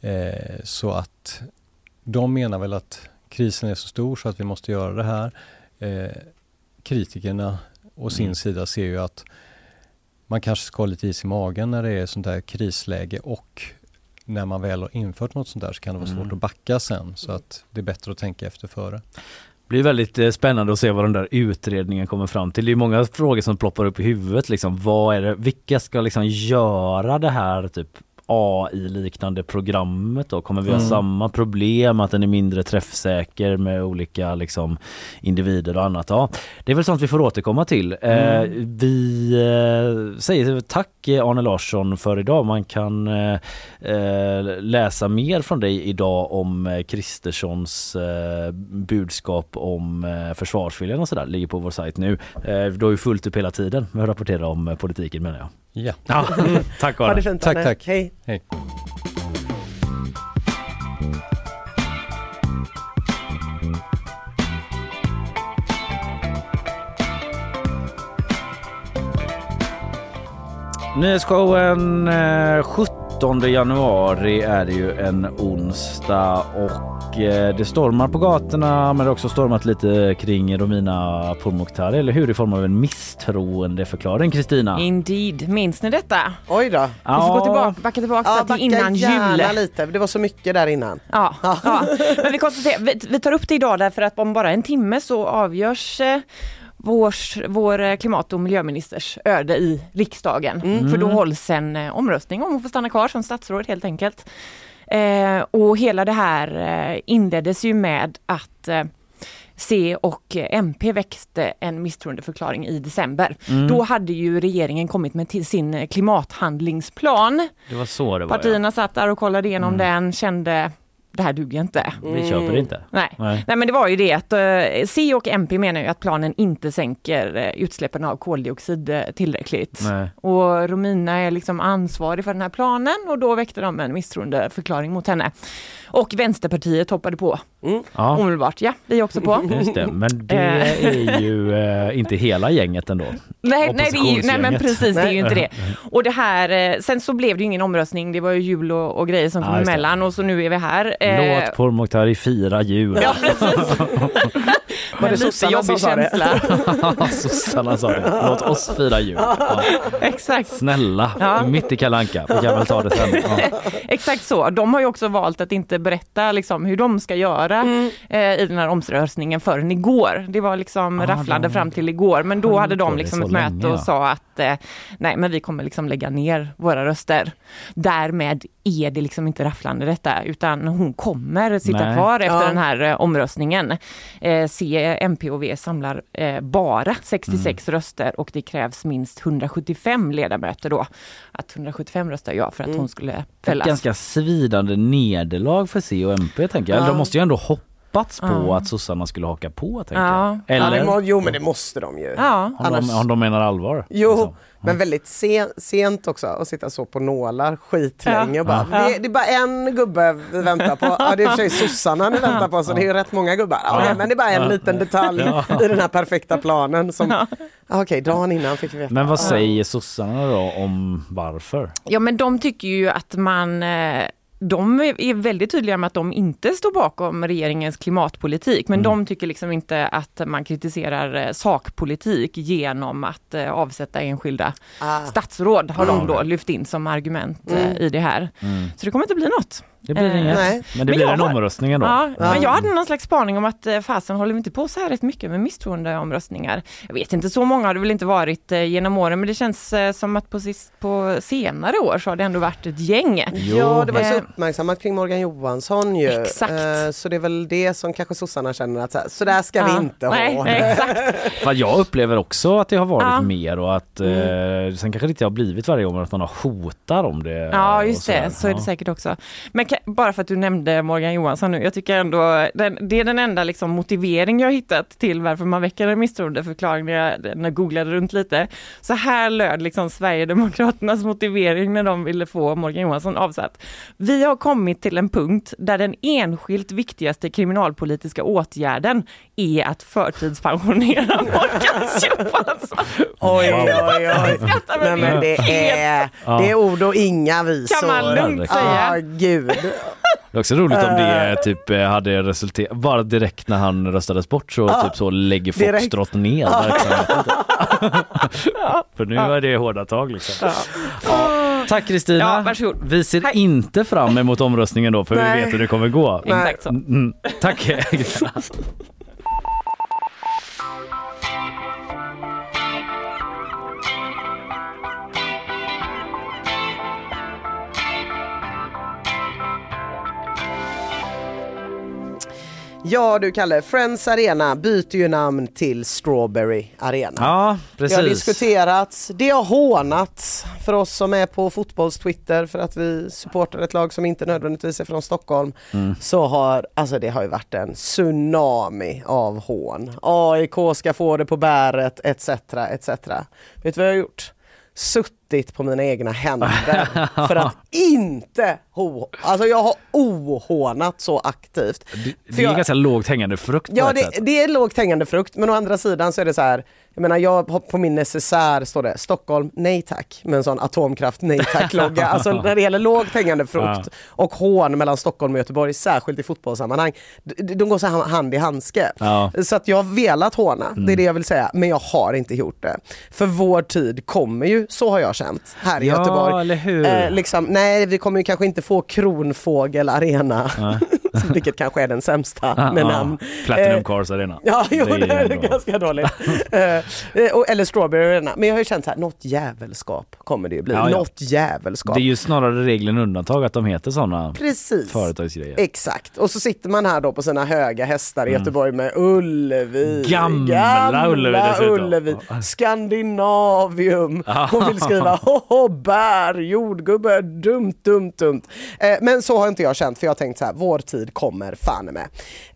Eh, så att de menar väl att krisen är så stor så att vi måste göra det här. Eh, kritikerna å sin Mm. sida ser ju att man kanske ska ha lite is i magen när det är sånt där krisläge och när man väl har infört något sånt där så kan det vara svårt Mm. att backa sen. Så att det är bättre att tänka efter före. Det blir väldigt eh, spännande att se vad den där utredningen kommer fram till. Det är många frågor som ploppar upp i huvudet. Liksom. Vad är det, vilka ska liksom göra det här typ AI-liknande programmet då? Kommer vi ha Mm. samma problem att den är mindre träffsäker med olika liksom, individer och annat? Ja, det är väl sånt vi får återkomma till. Eh, Mm. vi eh, säger tack eh, Arne Larsson för idag. Man kan eh, eh, läsa mer från dig idag om eh, Kristerssons eh, budskap om eh, försvarsviljan och sådär. Ligger på vår sajt nu. Eh, du har ju fullt upp hela tiden med att rapportera om eh, politiken menar jag. Ja, Ja, tack Ha Arne. det fint Tack, Arne. tack. Hej hej. Nyhetsshowen eh, 17 januari är det ju en onsdag och eh, det stormar på gatorna men det har också stormat lite kring Romina Pourmokhtari, eller hur? I form av en misstroendeförklaring Kristina. Indeed. Minns ni detta? Oj då. Vi får gå tillbaka, backa tillbaka Ja, till innan gärna jul. lite. Det var så mycket där innan. Ja, ja. Men vi, konstaterar, vi, vi tar upp det idag därför att om bara en timme så avgörs vårs, vår eh, klimat och miljöministers öde i riksdagen. För då hålls en eh, omröstning om att få stanna kvar som statsråd helt enkelt. Eh, och hela det här eh, inleddes ju med att eh, C och MP växte en misstroendeförklaring i december. Då hade ju regeringen kommit med sin klimathandlingsplan. Det var så det var Partierna satt där och kollade igenom den, kände det här duger inte. Vi köper inte. Nej. Nej. Nej men det var ju det att eh, C och MP menar ju att planen inte sänker eh, utsläppen av koldioxid eh, tillräckligt. Nej. Och Romina är liksom ansvarig för den här planen och då väckte de en misstroendeförklaring mot henne. Och Vänsterpartiet hoppade på Ja, omedelbart. Ja, vi är också på. just det. Men det Eh. är ju eh, inte hela gänget ändå. Nej, nej, det är ju, nej men precis, det är ju inte det. Och det här, eh, sen så blev det ju ingen omröstning, det var ju jul och, och grejer som Ja, kom det. emellan och så nu är vi här. Eh, Låt Pourmokhtari fira jul. Ja, precis. Var det lite sossarna som sa det? känsla. Sossarna sa det. Låt oss fira jul. Ja. Exakt. Snälla, Ja. mitt i kalanka. Vi kan väl ta det sen. Ja. Exakt så. De har ju också valt att inte berätta liksom, hur de ska göra eh, i den här omröstningen förrän igår. Det var liksom Ah, rafflande de fram till igår, men då hade de liksom ett möte länge, och ja. sa att eh, nej, men vi kommer liksom lägga ner våra röster. Därmed är det liksom inte rafflande detta, utan hon kommer sitta Nej. kvar efter Ja. den här eh, omröstningen. Eh, eh, MP och V samlar eh, bara 66 röster och det krävs minst 175 ledamöter då. Att 175 röstar ja för att hon skulle Ett fällas. ganska svidande nederlag för C och MP tänker jag. Eller de måste ju ändå hoppats på Ja. att sossarna skulle haka på tänker Ja. jag. Ja, det Eller må, jo men det måste de ju. Ja. om, de, om de menar allvar. Jo, liksom. Men väldigt sen, sent också att sitta så på nålar skitlänge och bara, Ja. det, det är bara en gubbe vi väntar på. Ja, det är i och för sig sossarna ni väntar på så det är ju rätt många gubbar. Ja, okej, men det är bara en liten detalj i den här perfekta planen som, ja. okej, dagen innan fick vi veta. Men vad säger sossarna då om varför? Ja men de tycker ju att man eh, de är- väldigt tydliga med att de inte står bakom regeringens klimatpolitik, men de tycker liksom inte att man kritiserar eh, sakpolitik genom att eh, avsätta enskilda Ah. statsråd, har de då lyft in som argument eh, i det här. Så det kommer inte bli något. Det blir Eh, inget. nej. Men det Men blir jag en har- omröstning ändå. Ja, men jag hade någon slags spaning om att eh, fasen håller vi inte på så här rätt mycket med misstroendeomröstningar. Jag vet inte, så många har det väl inte varit eh, genom åren, men det känns som att på, sist, på senare år så har det ändå varit ett gäng. Ja, det var ju så Eh, uppmärksammat kring Morgan Johansson ju. Exakt. Så det är väl det som kanske sossarna känner att så, här, så där ska ja. vi inte Nej, ha. nej, exakt. För jag upplever också att det har varit Ja. mer och att eh, sen kanske det inte har blivit varje gång men att man har hotar om det. Ja, just det. Så är det säkert också. Men bara för att du nämnde Morgan Johansson nu, jag tycker ändå den, det är den enda liksom motivering jag hittat till varför man väcker en misstroendeförklaring när jag, när jag googlade runt lite. Så här löd liksom Sverigedemokraternas motivering när de ville få Morgan Johansson avsatt. Vi har kommit till en punkt där den enskilt viktigaste kriminalpolitiska åtgärden är att förtidspensionera Morgan Johansson. Oj, oj, oj. Nej, men det är, det är ord och inga visor. Kan man lugnt säga. Ja, gud. Det är också roligt om det typ eh, hade resulterat, bara direkt när han röstades bort så typ så lägger. Foxtrot ner verksamheten. För nu är det hårda tag liksom. Ja. Tack Kristina. Ja. Vi ser Hej. inte fram emot omröstningen då för Nej. vi vet hur det kommer gå. Exakt så. Mm, tack Ja du Kalle, Friends Arena byter ju namn till Strawberry Arena. Ja, Det har precis. diskuterats, det har hånats för oss som är på fotbolls-Twitter för att vi supportar ett lag som inte nödvändigtvis är från Stockholm. Mm. Så har, alltså det har ju varit en tsunami av hån. AIK ska få det på bäret etc. etc. Vet du vad jag har gjort? Suttit på mina egna händer för att inte ho... Alltså jag har ohånat så aktivt. Det För är jag- ganska lågt hängande frukt Ja det, det är lågt hängande frukt men å andra sidan så är det så här jag menar jag på min necessär står det Stockholm nej tack med en sån atomkraft nej tack logga. Alltså när det gäller lågt hängande frukt och hån mellan Stockholm och Göteborg särskilt i fotbollssammanhang. De, de går så här hand i handske. Ja. Så att jag har velat håna, det är det jag vill säga, men jag har inte gjort det. För vår tid kommer ju, så har jag känt, här i Ja, Göteborg. eller hur? Eh, liksom, nej, vi kommer ju kanske inte få Kronfågel Arena, vilket kanske är den sämsta med Ja, namn. Platinum Eh, Cars Arena. Ja, jo, det är, ändå- ganska dåligt. Eh, eller Strawberry Arena. Men jag har ju känt så här, något jävelskap kommer det ju bli. Ja, ja. Något jävelskap. Det är ju snarare regel än undantag att de heter sådana Precis. företagsgrejer. Exakt. Och så sitter man här då på sina höga hästar i Göteborg med Ullevi. Mm. Gamla Ullevi dessutom. Ullevi. Skandinavium. Hon vill skriva hoho bär, jordgubbe, dumt, dumt, dumt. Eh, men så har inte jag känt för jag har tänkt så här, vår tid kommer fan med.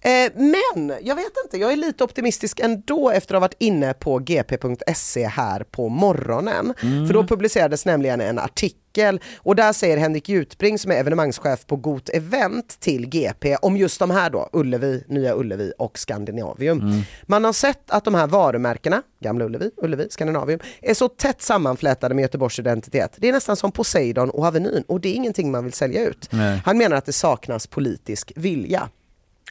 Eh, men jag vet inte, jag är lite optimistisk ändå efter att ha varit inne på gp.se här på morgonen. För då publicerades nämligen en artikel och där säger Henrik Jutbring som är evenemangschef på Got Event till GP om just de här då, Ullevi, Nya Ullevi och Skandinavium. Man har sett att de här varumärkena, Gamla Ullevi, Ullevi, Skandinavium, är så tätt sammanflätade med Göteborgs identitet. Det är nästan som Poseidon och Avenyn och det är ingenting man vill sälja ut. Nej. Han menar att det saknas politisk vilja.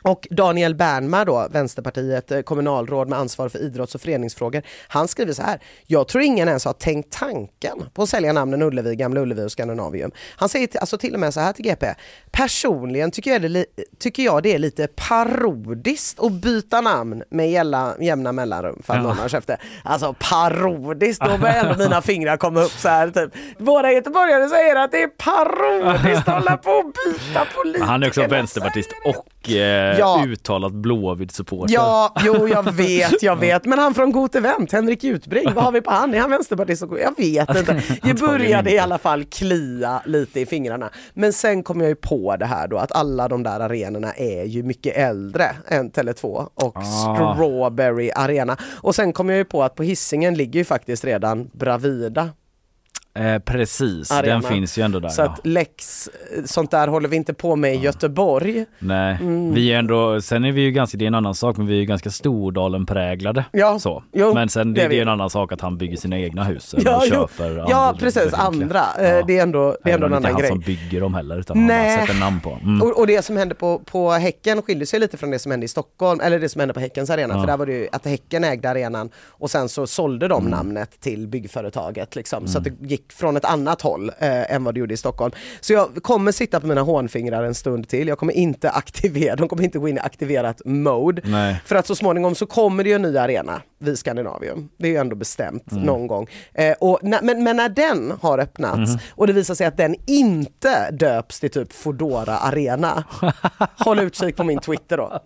Och Daniel Bernmar då, Vänsterpartiet, eh, kommunalråd med ansvar för idrotts och föreningsfrågor, han skriver så här. Jag tror ingen ens har tänkt tanken på att sälja namnen Ullevi, Gamla Ullevi och Skandinavium. Han säger till, alltså till och med så här till GP. Personligen tycker jag det, tycker jag det är lite parodiskt att byta namn med jämna, jämna mellanrum för att Ja. det. Alltså parodiskt, då börjar ändå mina fingrar komma upp så här. Typ. Våra göteborgare säger att det är parodiskt att hålla på och byta politiker. Han är också vänsterpartist och eh, Ja. uttalat Blåvitt-supporter. Ja, jo jag vet, jag vet. Men han från Gott Event, Henrik Jutbring, vad har vi på han? Är han vänsterpartist? Jag vet inte. Jag Antagligen började i alla fall klia lite i fingrarna. Men sen kom jag ju på det här då att alla de där arenorna är ju mycket äldre än Tele2 och Ah. Strawberry Arena. Och sen kom jag ju på att på hissingen ligger ju faktiskt redan Bravida Eh, precis, Arena. den finns ju ändå där. Så ja. att Lex, eh, sånt där håller vi inte på med i Göteborg. Nej, Mm. vi är ändå, sen är vi ju ganska, det är en annan sak, men vi är ju ganska Stordalen-präglade. Ja, Så. jo, men sen det det, är det vi. en annan sak att han bygger sina egna hus. Ja, köper ja precis, andra. Eh, Det är ändå, det är ändå en om det inte annan är grej. han som bygger dem heller, utan han Nej. bara sätter namn på. Mm. Och, och det som hände på, på Häcken skiljer sig lite från det som hände i Stockholm, eller det som hände på Häckens arena. Ja. För där var det ju att Häcken ägde arenan och sen så sålde de namnet till byggföretaget. Liksom, Så att det gick från ett annat håll eh, än vad det gjorde i Stockholm. Så jag kommer sitta på mina hånfingrar en stund till. Jag kommer inte aktivera, de kommer inte gå in i aktiverat mode. Nej. För att så småningom så kommer det ju en ny arena vid Skandinavium. Det är ju ändå bestämt Mm. någon gång. Eh, och när, men, men när den har öppnats Mhm. och det visar sig att den inte döps till typ Fodora Arena. Håll utkik på min Twitter då.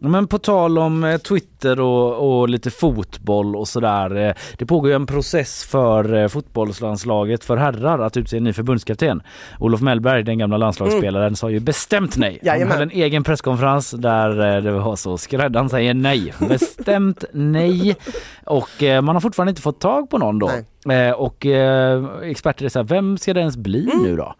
Men på tal om eh, Twitter och, och lite fotboll och sådär. eh, Det pågår ju en process för eh, fotbollslandslaget för herrar att utse en ny förbundskapten. Olof Mellberg, den gamla landslagsspelaren, sa ju bestämt nej. Han Jajamän. hade en egen presskonferens där det var så skräddaren säger nej. Bestämt nej. Och man har fortfarande inte fått tag på någon då. Eh, Och experter är så här, vem ska det ens bli nu då?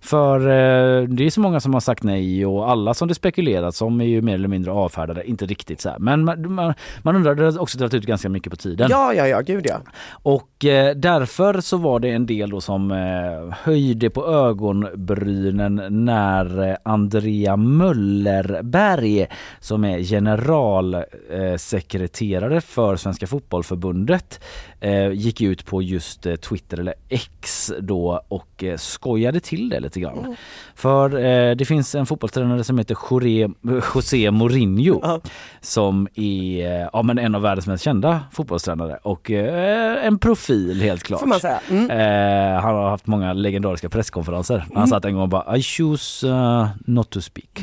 För eh, det är så många som har sagt nej och alla som det spekulerats om är ju mer eller mindre avfärdade. Inte riktigt så här. Men man, man, man undrar, det har också dragit ut ganska mycket på tiden. Ja, ja, ja, gud ja. Och eh, därför så var det en del då som eh, höjde på ögonbrynen när eh, Andrea Möllerberg som är generalsekreterare sekreterare för Svenska Fotbollförbundet eh, gick ut på just eh, Twitter eller X då och eh, skojade till det lite grann. För eh, det finns en fotbollstränare som heter José, José Mourinho som är eh, ja, men en av världens mest kända fotbollstränare och eh, en profil helt klart. Mm. Eh, han har haft många legendariska presskonferenser. Han satt en gång och bara I choose uh, not to speak.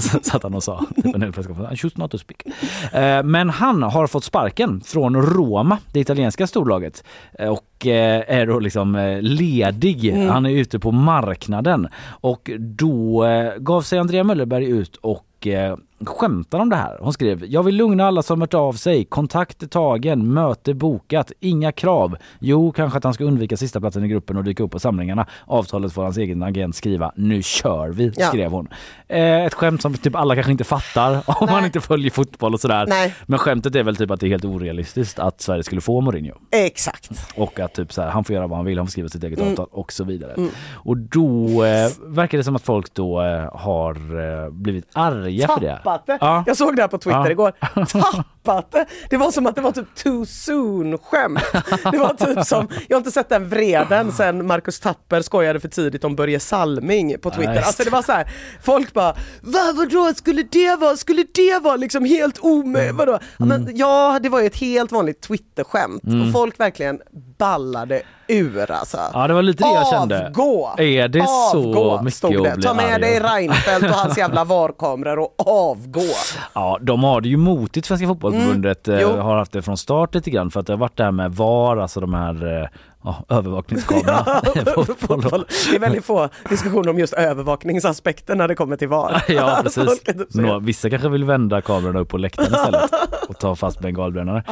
Satt han och sa en hel presskonferens, I choose not to speak. Eh, men han har fått sparken från Roma, det italienska storlaget. Eh, och eh, är då liksom eh, ledig. Mm. Han är ute på marknaden. Och då gav sig Andrea Möllerberg ut och eh, skämtar om det här. Hon skrev Jag vill lugna alla som hört av sig. Kontakt är tagen. Möte bokat. Inga krav. Jo, kanske att han ska undvika sista platsen i gruppen och dyka upp på samlingarna. Avtalet får hans egen agent skriva. Nu kör vi, Ja. skrev hon. Eh, ett skämt som typ alla kanske inte fattar om man inte följer fotboll och sådär. Nej. Men skämtet är väl typ att det är helt orealistiskt att Sverige skulle få Mourinho. Exakt. Och att typ så här, han får göra vad han vill, han får skriva sitt eget Mm. avtal och så vidare. Mm. Och då eh, verkar det som att folk då eh, har eh, blivit arga för det. Tappat det. Ja. Jag såg det här på Twitter Ja. igår. Tappat det. Det var som att det var typ too soon skämt. Det var typ som, jag har inte sett den vreden sen Marcus Tapper skojade för tidigt om Börje Salming på Twitter. Alltså det var så här, folk bara, Va, vadå, skulle det vara, skulle det vara liksom helt omöjligt? Vadå? Ja, Men, ja, det var ju ett helt vanligt Twitterskämt Mm. och folk verkligen ballade ur alltså. Ja det var lite det jag kände. Avgå! Är det så Avgå, mycket stod det. Ta med dig? Reinfeldt och hans jävla VAR-kameror och avgå. Ja, de har det ju motigt Svenska fotbollsförbundet. Mm, eh, har haft det från start lite grann för att det har varit det här med VAR, alltså de här eh, ja, övervakningskamerorna i fotboll. Det är väldigt få diskussioner om just övervakningsaspekten när det kommer till VAR. Ja precis. Nå, vissa kanske vill vända kamerorna upp på läktaren istället och ta fast bengalbrännare.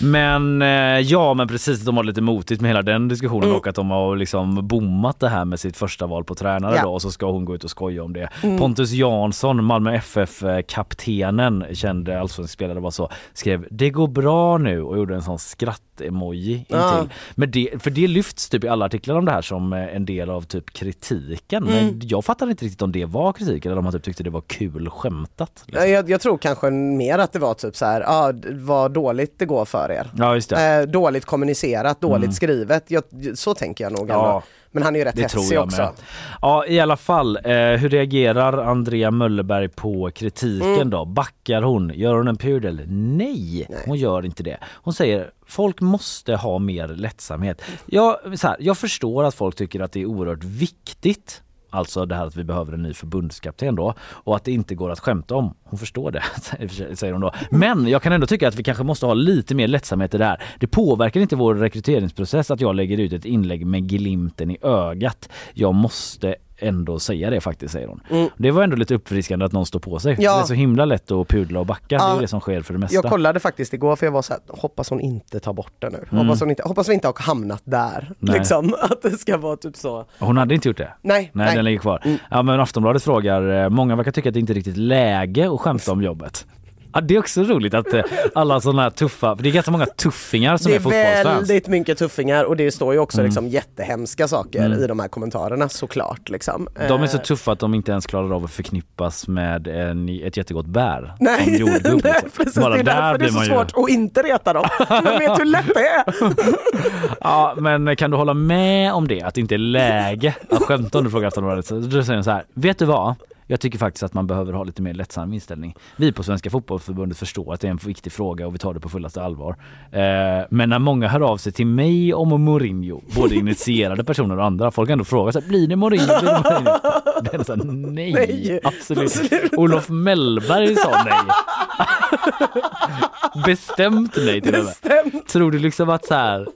Men eh, ja men precis, de har lite motigt med hela den diskussionen Mm. och att de har liksom bommat det här med sitt första val på tränare Ja. då och så ska hon gå ut och skoja om det. Mm. Pontus Jansson, Malmö FF-kaptenen, kände allsvensk spelare var så, skrev det går bra nu och gjorde en sån skratt-emoji Ja. intill. Men det, för det lyfts typ i alla artiklar om det här som eh, en del av typ kritiken. Men Mm. jag fattar inte riktigt om det var kritik eller om man typ tyckte det var kul skämtat. Ja, Jag, jag tror kanske mer att det var typ så här, d- vad dåligt det går för er. Ja just det. Eh, dåligt kommunicerat, dåligt Mm. skrivet. Jag, så tänker jag nog ändå. Ja. Men han är ju rätt Det hetsig också. med. Ja i alla fall, eh, hur reagerar Andrea Möllerberg på kritiken Mm. då? Backar hon? Gör hon en pudel? Nej, hon gör inte det. Hon säger folk måste ha mer lättsamhet. Jag, så här, jag förstår att folk tycker att det är oerhört viktigt Alltså det här att vi behöver en ny förbundskapten då och att det inte går att skämta om. Hon förstår det, säger hon då. Men jag kan ändå tycka att vi kanske måste ha lite mer lättsamhet i det här. Det påverkar inte vår rekryteringsprocess att jag lägger ut ett inlägg med glimten i ögat. Jag måste ändå säga det faktiskt, säger hon. Mm. Det var ändå lite uppfriskande att någon står på sig. Ja. Det är så himla lätt att pudla och backa. Det Ja. är det som sker för det mesta. Jag kollade faktiskt igår för jag var så här, hoppas hon inte tar bort det nu. Hoppas, hon inte, hoppas vi inte har hamnat där. Mm. Nej. Liksom, att det ska vara typ så. Hon hade inte gjort det? Nej, Nej, nej. den ligger kvar. Ja men Aftonbladet frågar, eh, många verkar tycka att det inte är riktigt läge att skämta om jobbet. Ja, det är också roligt att eh, alla sådana här tuffa, för det är ganska många tuffingar som Det är, är fotbollsfans. väldigt mycket tuffingar och det står ju också Mm. liksom jättehemska saker Mm. i de här kommentarerna såklart. Liksom. De är så Eh, tuffa att de inte ens klarar av att förknippas med en, ett jättegott bär. Nej, Som jordgubb. nej liksom. precis, Bara det är där därför det är så man ju- svårt att inte reta dem. Jag vet hur lätt det är. Ja, men kan du hålla med om det? Att det inte är läge att skämta om du frågar Aftonbladet? Så Då säger de så här, vet du vad? Jag tycker faktiskt att man behöver ha lite mer lättsam inställning. Vi på Svenska Fotbollförbundet förstår att det är en viktig fråga och vi tar det på fullaste allvar. Eh, men när många hör av sig till mig om Mourinho, både initierade personer och andra, folk ändå frågar sig, blir det Mourinho? Blir det Mourinho? Det är så här, nej, Nej, absolut. Olof Mellberg sa nej. Bestämt nej till och med. Bestämt. Tror du liksom att så här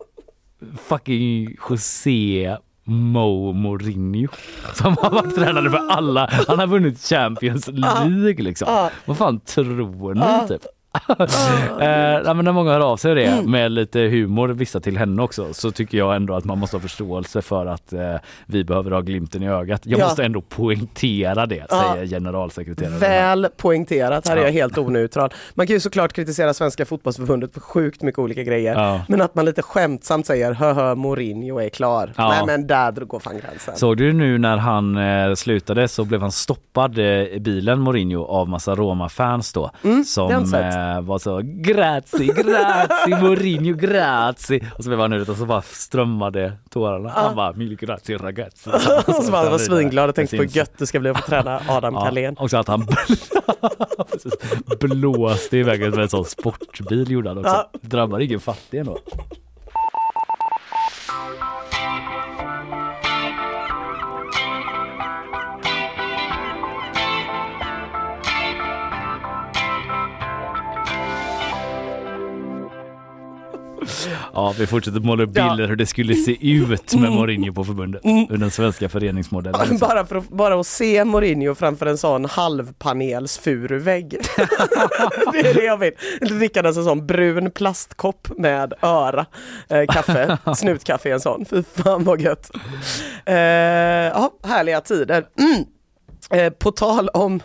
fucking José Mo Mourinho som har varit tränare för alla, han har vunnit Champions League liksom. Vad fan tror ni typ? eh, men när många hör av sig det Mm. med lite humor, vissa till henne också, så tycker jag ändå att man måste ha förståelse för att eh, vi behöver ha glimten i ögat. Jag Ja. måste ändå poängtera det, Ja. säger generalsekreteraren. Väl poängterat, här är Ja. jag helt oneutral. Man kan ju såklart kritisera Svenska fotbollsförbundet för sjukt mycket olika grejer. Men att man lite skämtsamt säger hö Mourinho är klar. Nej men där går fan gränsen. Såg du nu när han eh, slutade så blev han stoppad eh, i bilen Mourinho av massa Roma-fans då. Mm, som var så grazie, grazie Mourinho, grazie. Och så blev han ut och så bara strömmade tårarna. Han bara mil grazie ragazzi. Och så var han var svinglad och tänkte på hur gött det ska bli att få träna Adam Ja, Carlén. också att han blåste iväg med en sån sportbil gjorde han också. Drabbar ingen fattig ändå. Ja, vi fortsätter måla upp Ja. bilder hur det skulle se ut med Mm. Mourinho på förbundet. Ur den svenska föreningsmodellen. Bara, för att, bara att se Mourinho framför en sån halvpanels furuvägg. det är det jag vill. Drickandes en sån brun plastkopp med öra. Eh, kaffe, snutkaffe i en sån. Fy fan vad gött. Eh, ja, härliga tider. Mm. Eh, på tal om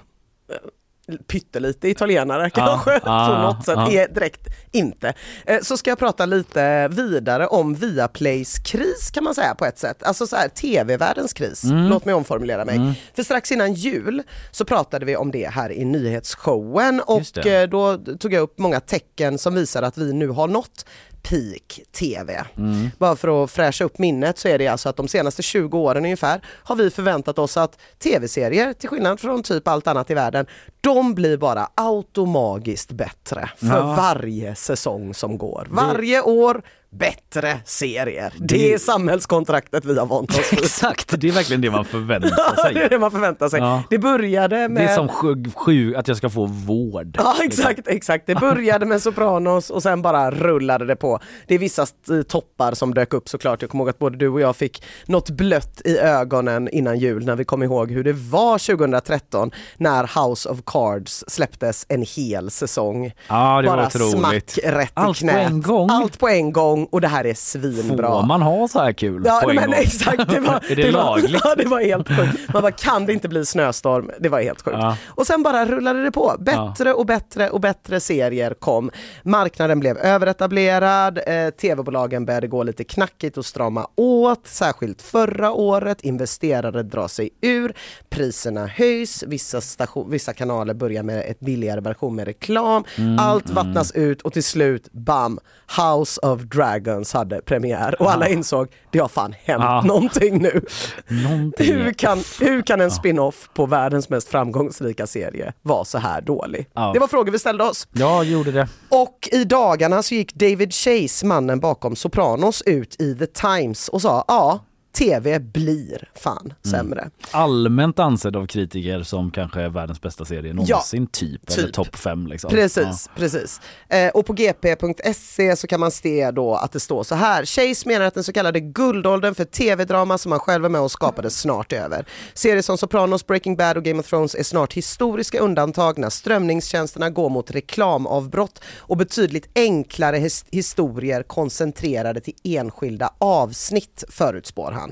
pyttelite italienare kanske ja, på något sätt, ja. är direkt inte. Eh, Så ska jag prata lite vidare om Viaplays kris kan man säga på ett sätt. Alltså så här tv-världens kris. Mm. Låt mig omformulera mig. Mm. För strax innan jul så pratade vi om det här i nyhetsshowen och eh, då tog jag upp många tecken som visar att vi nu har nått peak TV. Mm. Bara för att fräscha upp minnet så är det alltså att de senaste 20 åren ungefär har vi förväntat oss att tv-serier, till skillnad från typ allt annat i världen, de blir bara automagiskt bättre för Ja. varje säsong som går. Varje år bättre serier. Det, Det- är samhällskontraktet vi har vant oss vid. Exakt, det är verkligen det man förväntar Ja, det är sig. det man förväntar sig. Ja. Det började med... Det är som sju, sju, att jag ska få vård. Ja exakt, exakt. Det började med Sopranos och sen bara rullade det på. Det är vissa eh, toppar som dök upp såklart. Jag kommer ihåg att både du och jag fick något blött i ögonen innan jul när vi kom ihåg hur det var 2013 när House of Cards släpptes en hel säsong. Ja, det var bara otroligt. smack rätt Allt i på knät. en gång. Allt på en gång och det här är svinbra. Får man ha så här kul Ja på en men gång? exakt, det var, är det, var, lagligt? Ja, det var helt sjukt. Man bara, kan det inte bli snöstorm? Det var helt sjukt. Ja. Och sen bara rullade det på. Bättre och bättre och bättre serier kom. Marknaden blev överetablerad, eh, tv-bolagen började gå lite knackigt och strama åt, särskilt förra året. Investerare drar sig ur, priserna höjs, vissa, station, vissa kanaler börjar med ett billigare version med reklam. Mm, Allt vattnas ut och till slut, bam, House of Dragon Dragons hade premiär och alla insåg det har fan hänt Ja. någonting nu. Någonting. Hur kan, hur kan en spin-off på världens mest framgångsrika serie vara så här dålig? Ja. Det var frågor vi ställde oss. Ja, gjorde det. Och i dagarna så gick David Chase, mannen bakom Sopranos, ut i The Times och sa ja, TV blir fan sämre. Allmänt ansedd av kritiker som kanske är världens bästa serie någonsin, typ. Eller typ. topp fem liksom. Precis, precis. Eh, och på gp.se så kan man se då att det står så här. Chase menar att den så kallade guldåldern för tv-drama som han själv är med och skapade snart är över. Serier som Sopranos, Breaking Bad och Game of Thrones är snart historiska undantag när strömningstjänsterna går mot reklamavbrott och betydligt enklare his- historier koncentrerade till enskilda avsnitt förutspår han.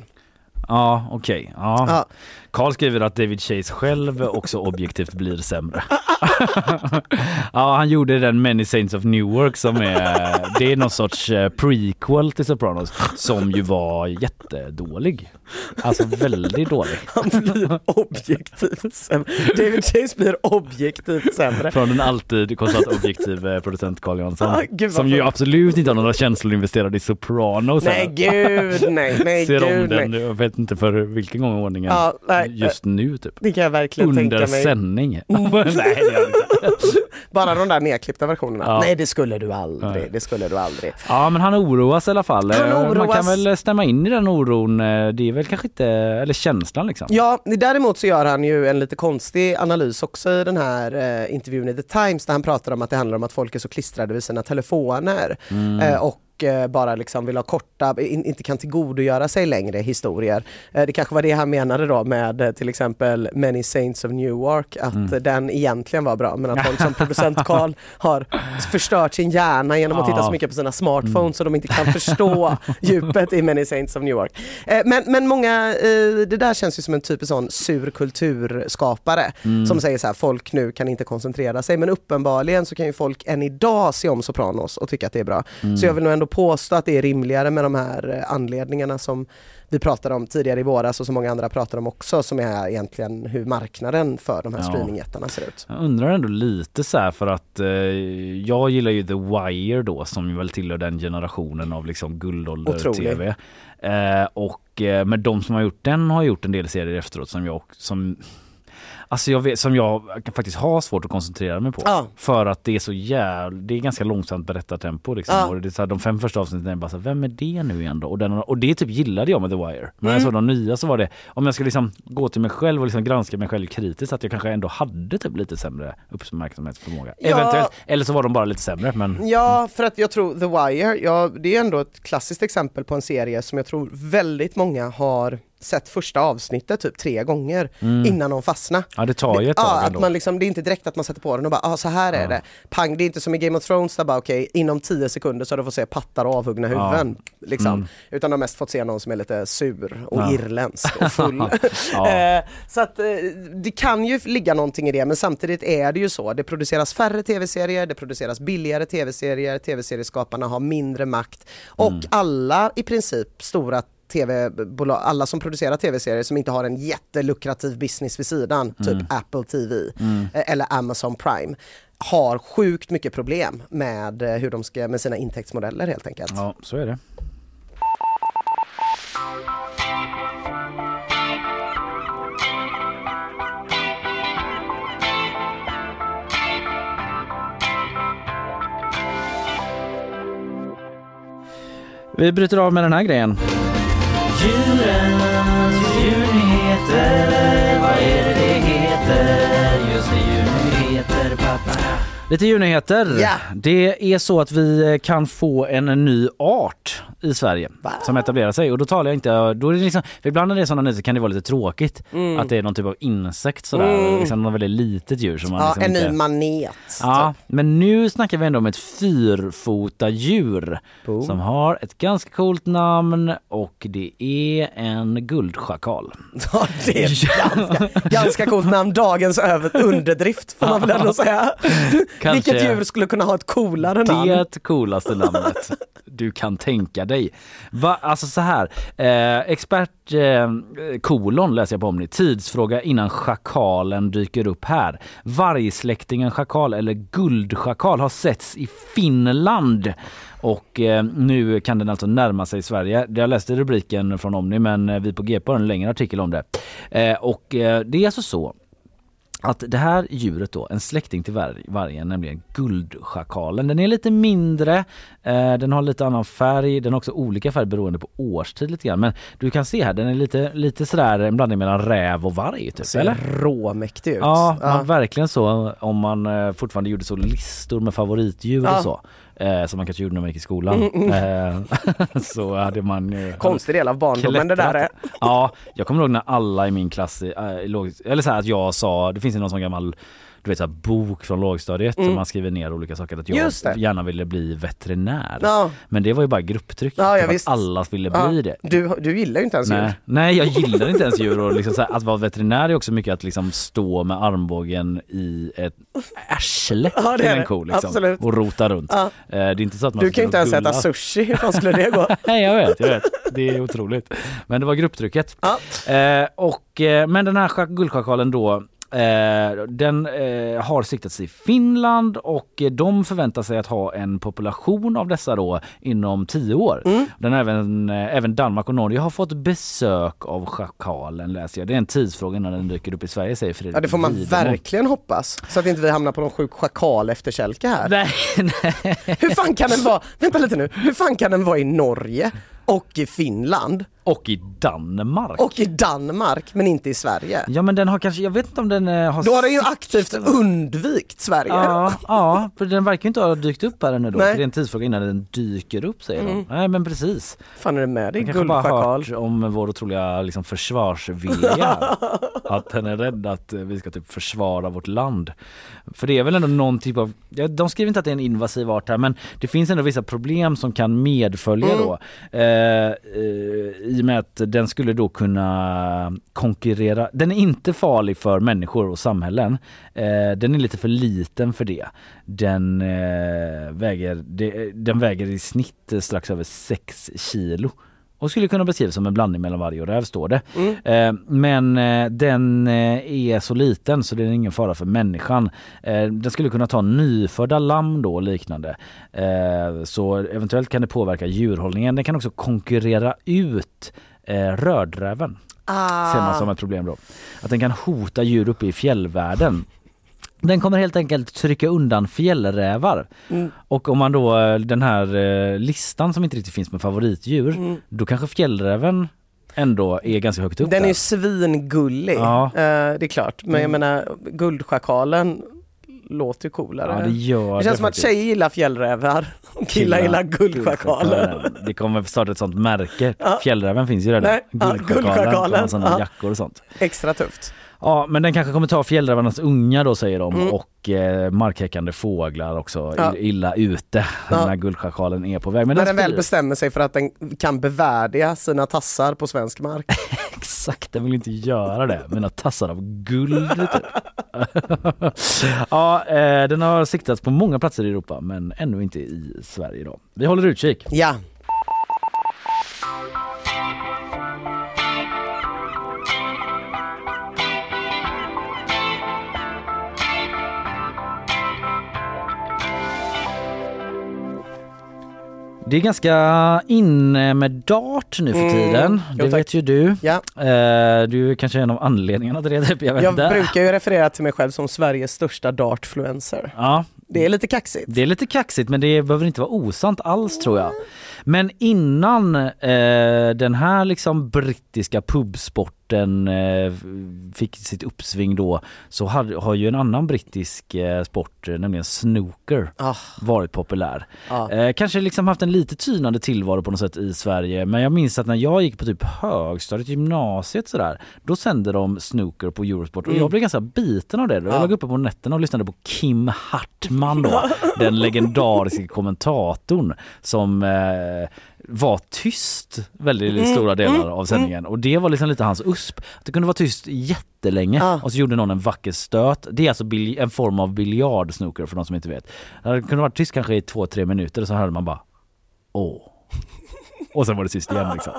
Ja, okej. Okay. Ja. Ja. Carl skriver att David Chase själv också objektivt blir sämre. ja, han gjorde den Many Saints of Newark som är, det är någon sorts eh, prequel till Sopranos som ju var jättedålig. Alltså väldigt dålig. Han blir objektivt sämre. David Chase blir objektivt sämre. Från en alltid konstant objektiv eh, producent Carl Jansson. Ah, gud, som ju absolut inte har några känslor investerade i Sopranos. Nej gud, nej, nej Ser om gud, den, nej. jag vet inte för vilken gång i ordningen. Ja, nej. Just nu typ. Det kan jag verkligen Under tänka mig. sändning. Mm. Nej. Bara de där nedklippta versionerna. Ja. Nej det skulle du aldrig, Nej. det skulle du aldrig. Ja men han oroas i alla fall. Han Eh, Man oroas. kan väl stämma in i den oron. Eh, Det är väl kanske inte, eller känslan liksom. Ja, däremot så gör han ju en lite konstig analys också i den här eh, intervjun i The Times där han pratar om att det handlar om att folk är så klistrade vid sina telefoner Mm. eh, och eh, bara liksom vill ha korta, in, inte kan tillgodogöra sig längre historier. Eh, det kanske var det han menade då med eh, till exempel Many Saints of Newark, att Mm. eh, den egentligen var bra men att folk som producent Carl har förstört sin hjärna genom att titta så mycket på sina smartphones så de inte kan förstå djupet i Many Saints of Newark. Eh, Men, men många, eh, det där känns ju som en typisk sån sur kulturskapare Mm. som säger så här, folk nu kan inte koncentrera sig men uppenbarligen så kan ju folk än idag se om Sopranos och tycka att det är bra. Mm. Så jag vill nog ändå påstå att det är rimligare med de här eh, anledningarna som vi pratade om tidigare i våras och som många andra pratar om också som är egentligen hur marknaden för de här Ja. streamingjättarna ser ut. Jag undrar ändå lite så här för att eh, jag gillar ju The Wire då som väl tillhör den generationen av liksom guldålder-tv. Eh, och eh, men de som har gjort den har gjort en del serier efteråt som jag som Alltså jag vet, som jag faktiskt har svårt att koncentrera mig på. Ja. För att det är så jävla, det är ganska långsamt berättartempo liksom. Ja. Och det är så här, de fem första avsnitten är bara så här, vem är det nu igen då? Och, den, och det typ gillade jag med The Wire. Men när Mm. jag såg de nya så var det, om jag skulle liksom gå till mig själv och liksom granska mig själv kritiskt, att jag kanske ändå hade typ lite sämre uppmärksamhetsförmåga. Ja. Eventuellt. Eller så var de bara lite sämre men Ja, för att jag tror The Wire, ja, det är ändå ett klassiskt exempel på en serie som jag tror väldigt många har sett första avsnittet typ tre gånger Mm. innan de fastnar. ja det tar ju ett Ja, tag att ändå. man liksom, det är inte direkt att man sätter på den och bara, ah, så här är Ja. det. Pang, det är inte som i Game of Thrones där bara okej, inom tio sekunder så har du fått se pattar och avhuggna Ja. huvuden. Liksom. Mm. Utan de har mest fått se någon som är lite sur och Ja. irländsk och full. Ja. Eh, så att eh, det kan ju ligga någonting i det men samtidigt är det ju så, det produceras färre tv-serier, det produceras billigare tv-serier, tv-serieskaparna har mindre makt och Mm. alla i princip stora tv-bolag, alla som producerar tv-serier som inte har en jättelukrativ business vid sidan, typ Mm. Apple TV Mm. eh, eller Amazon Prime har sjukt mycket problem med eh, hur de ska, med sina intäktsmodeller helt enkelt. Ja, så är det. Vi bryter av med den här grejen. 天 Lite djurnyheter. Ja. Det är så att vi kan få en ny art i Sverige som etablerar sig och då talar jag inte, då är det liksom, för ibland när det är sådana nyheter kan det vara lite tråkigt Mm. att det är någon typ av insekt sådär, Mm. liksom något väldigt litet djur som man Ja, liksom en inte... ny manet. Ja, men nu snackar vi ändå om ett fyrfota djur Boom. som har ett ganska coolt namn och det är en guldschakal. Ja, det är ganska, ganska coolt namn, dagens över, underdrift får man väl ändå säga. Kanske Vilket djur skulle kunna ha ett coolare namn? det coolaste namnet du kan tänka dig. Va? Alltså så här, eh, expert eh, kolon läser jag på Omni. Tidsfråga innan schakalen dyker upp här. Vargsläktingen schakal eller guldschakal har setts i Finland och eh, nu kan den alltså närma sig Sverige. Jag läste rubriken från Omni men eh, vi på GP har en längre artikel om det. Eh, och eh, det är alltså så att det här djuret då, en släkting till varg, vargen, nämligen guldschakalen. Den är lite mindre, eh, den har lite annan färg, den har också olika färg beroende på årstid lite grann. Men du kan se här, den är lite, lite sådär en blandning mellan räv och varg. Typ, Ser eller? råmäktig ut. Ja, man, verkligen så om man eh, fortfarande gjorde så listor med favoritdjur Ja. och så. Eh, som man kanske gjorde när man gick i skolan. Mm, Eh, så hade man eh, Konstig del av barndomen det där är. klättrat. Ja, jag kommer ihåg när alla i min klass, äh, låg, eller så här att jag sa, det finns ju någon sån gammal du vet så här, bok från lågstadiet Mm. där man skriver ner olika saker. Att jag gärna ville bli veterinär. Ja. Men det var ju bara grupptryck. Ja, ja, för att alla ville bli det. Du, du gillar ju inte ens Nej. djur. Nej, jag gillar inte ens djur och liksom här, att vara veterinär är också mycket att liksom stå med armbågen i ett arsle Ja, till en ko liksom, och rota runt. Eh, Det är inte så att man Du kan ju inte ens och äta sushi, hur skulle det gå? Nej jag vet, jag vet. Det är otroligt. Men det var grupptrycket. Eh, och, eh, men den här guldschakalen då den eh, har siktats i Finland och eh, de förväntar sig att ha en population av dessa då inom tio år. Mm. Den även, eh, även Danmark och Norge har fått besök av schakalen läser jag. Det är en tidsfråga innan den dyker upp i Sverige säger Fredrik Ja det får man Widemo. verkligen hoppas. Så att inte vi hamnar på någon sjuk schakal efterkälke här. Nej, nej. Hur fan kan den vara, vänta lite nu, hur fan kan den vara i Norge och i Finland Och i Danmark. och i Danmark men inte i Sverige? Ja men den har kanske, jag vet inte om den eh, har Då har den ju aktivt undvikit Sverige. Ja, ja, för den verkar ju inte ha dykt upp här ännu då. Nej. För det är en tidsfråga innan den dyker upp säger Mm. de. Nej men precis. fan är det med dig Jag kanske bara hört om vår otroliga liksom, försvarsvilja. att den är rädd att eh, vi ska typ försvara vårt land. För det är väl ändå någon typ av, ja, de skriver inte att det är en invasiv art här men det finns ändå vissa problem som kan medfölja Mm. då. Eh, eh, i och med att den skulle då kunna konkurrera, den är inte farlig för människor och samhällen. Eh, den är lite för liten för det. Den, eh, väger, det, den väger i snitt strax över 6 kilo och skulle kunna beskrivas som en blandning mellan varg och räv står det. Eh, men eh, den eh, är så liten så det är ingen fara för människan. Eh, den skulle kunna ta nyfödda lamm då och liknande. Så eventuellt kan det påverka djurhållningen. Den kan också konkurrera ut rödräven. Ah. Ser man som ett problem då. Att den kan hota djur uppe i fjällvärlden. Den kommer helt enkelt trycka undan fjällrävar. Mm. Och om man då eh, den här eh, listan som inte riktigt finns med favoritdjur, Mm. då kanske fjällräven ändå är ganska högt upp Den är där. ju svingullig, Ja. eh, det är klart. Men jag Mm. menar guldschakalen låter ju coolare. Ja det gör det känns som att faktiskt. tjejer gillar fjällrävar och killar gillar guldschakalen. Det kommer starta ett sånt märke. Ja. Fjällräven finns ju redan. Nej, ja, Guldschakalen, guldschakalen, ja. jackor och sånt. Extra tufft. Ja men den kanske kommer ta fjällrävarnas unga då säger de Mm. och eh, markhäckande fåglar också Ja. illa ute Ja. när guldschakalen är på väg. Men När den den väl bestämmer sig för att den kan bevärdiga sina tassar på svensk mark. Exakt, den vill inte göra det. Mina tassar av guld. Typ. ja, eh, den har siktats på många platser i Europa men ännu inte i Sverige då. Vi håller utkik. Ja. Det är ganska inne med dart nu för Mm, tiden. jo, Det tack. vet ju du. Ja. Eh, du är kanske är en av anledningarna till det. Typ. Jag Jag brukar ju referera till mig själv som Sveriges största dartfluencer. Ja, Det är lite kaxigt. Det är lite kaxigt men det behöver inte vara osant alls tror jag. Men innan eh, den här liksom brittiska pubsporten eh, fick sitt uppsving då så hade, har ju en annan brittisk eh, sport, eh, nämligen snooker, Ah. varit populär. Eh, kanske liksom haft en lite tynande tillvaro på något sätt i Sverige men jag minns att när jag gick på typ högstadiet, gymnasiet sådär, då sände de snooker på Eurosport och Mm. jag blev ganska biten av det. Jag Ja. låg uppe på nätterna och lyssnade på Kim Hartman då, den legendariska kommentatorn som eh, var tyst väldigt Mm, stora delar mm, av sändningen och det var liksom lite hans USP. Att det kunde vara tyst jättelänge Ja. och så gjorde någon en vacker stöt. Det är alltså en form av biljardsnooker för de som inte vet. Det kunde vara tyst kanske i två, tre minuter och så hörde man bara åh. Och sen var det tyst igen liksom.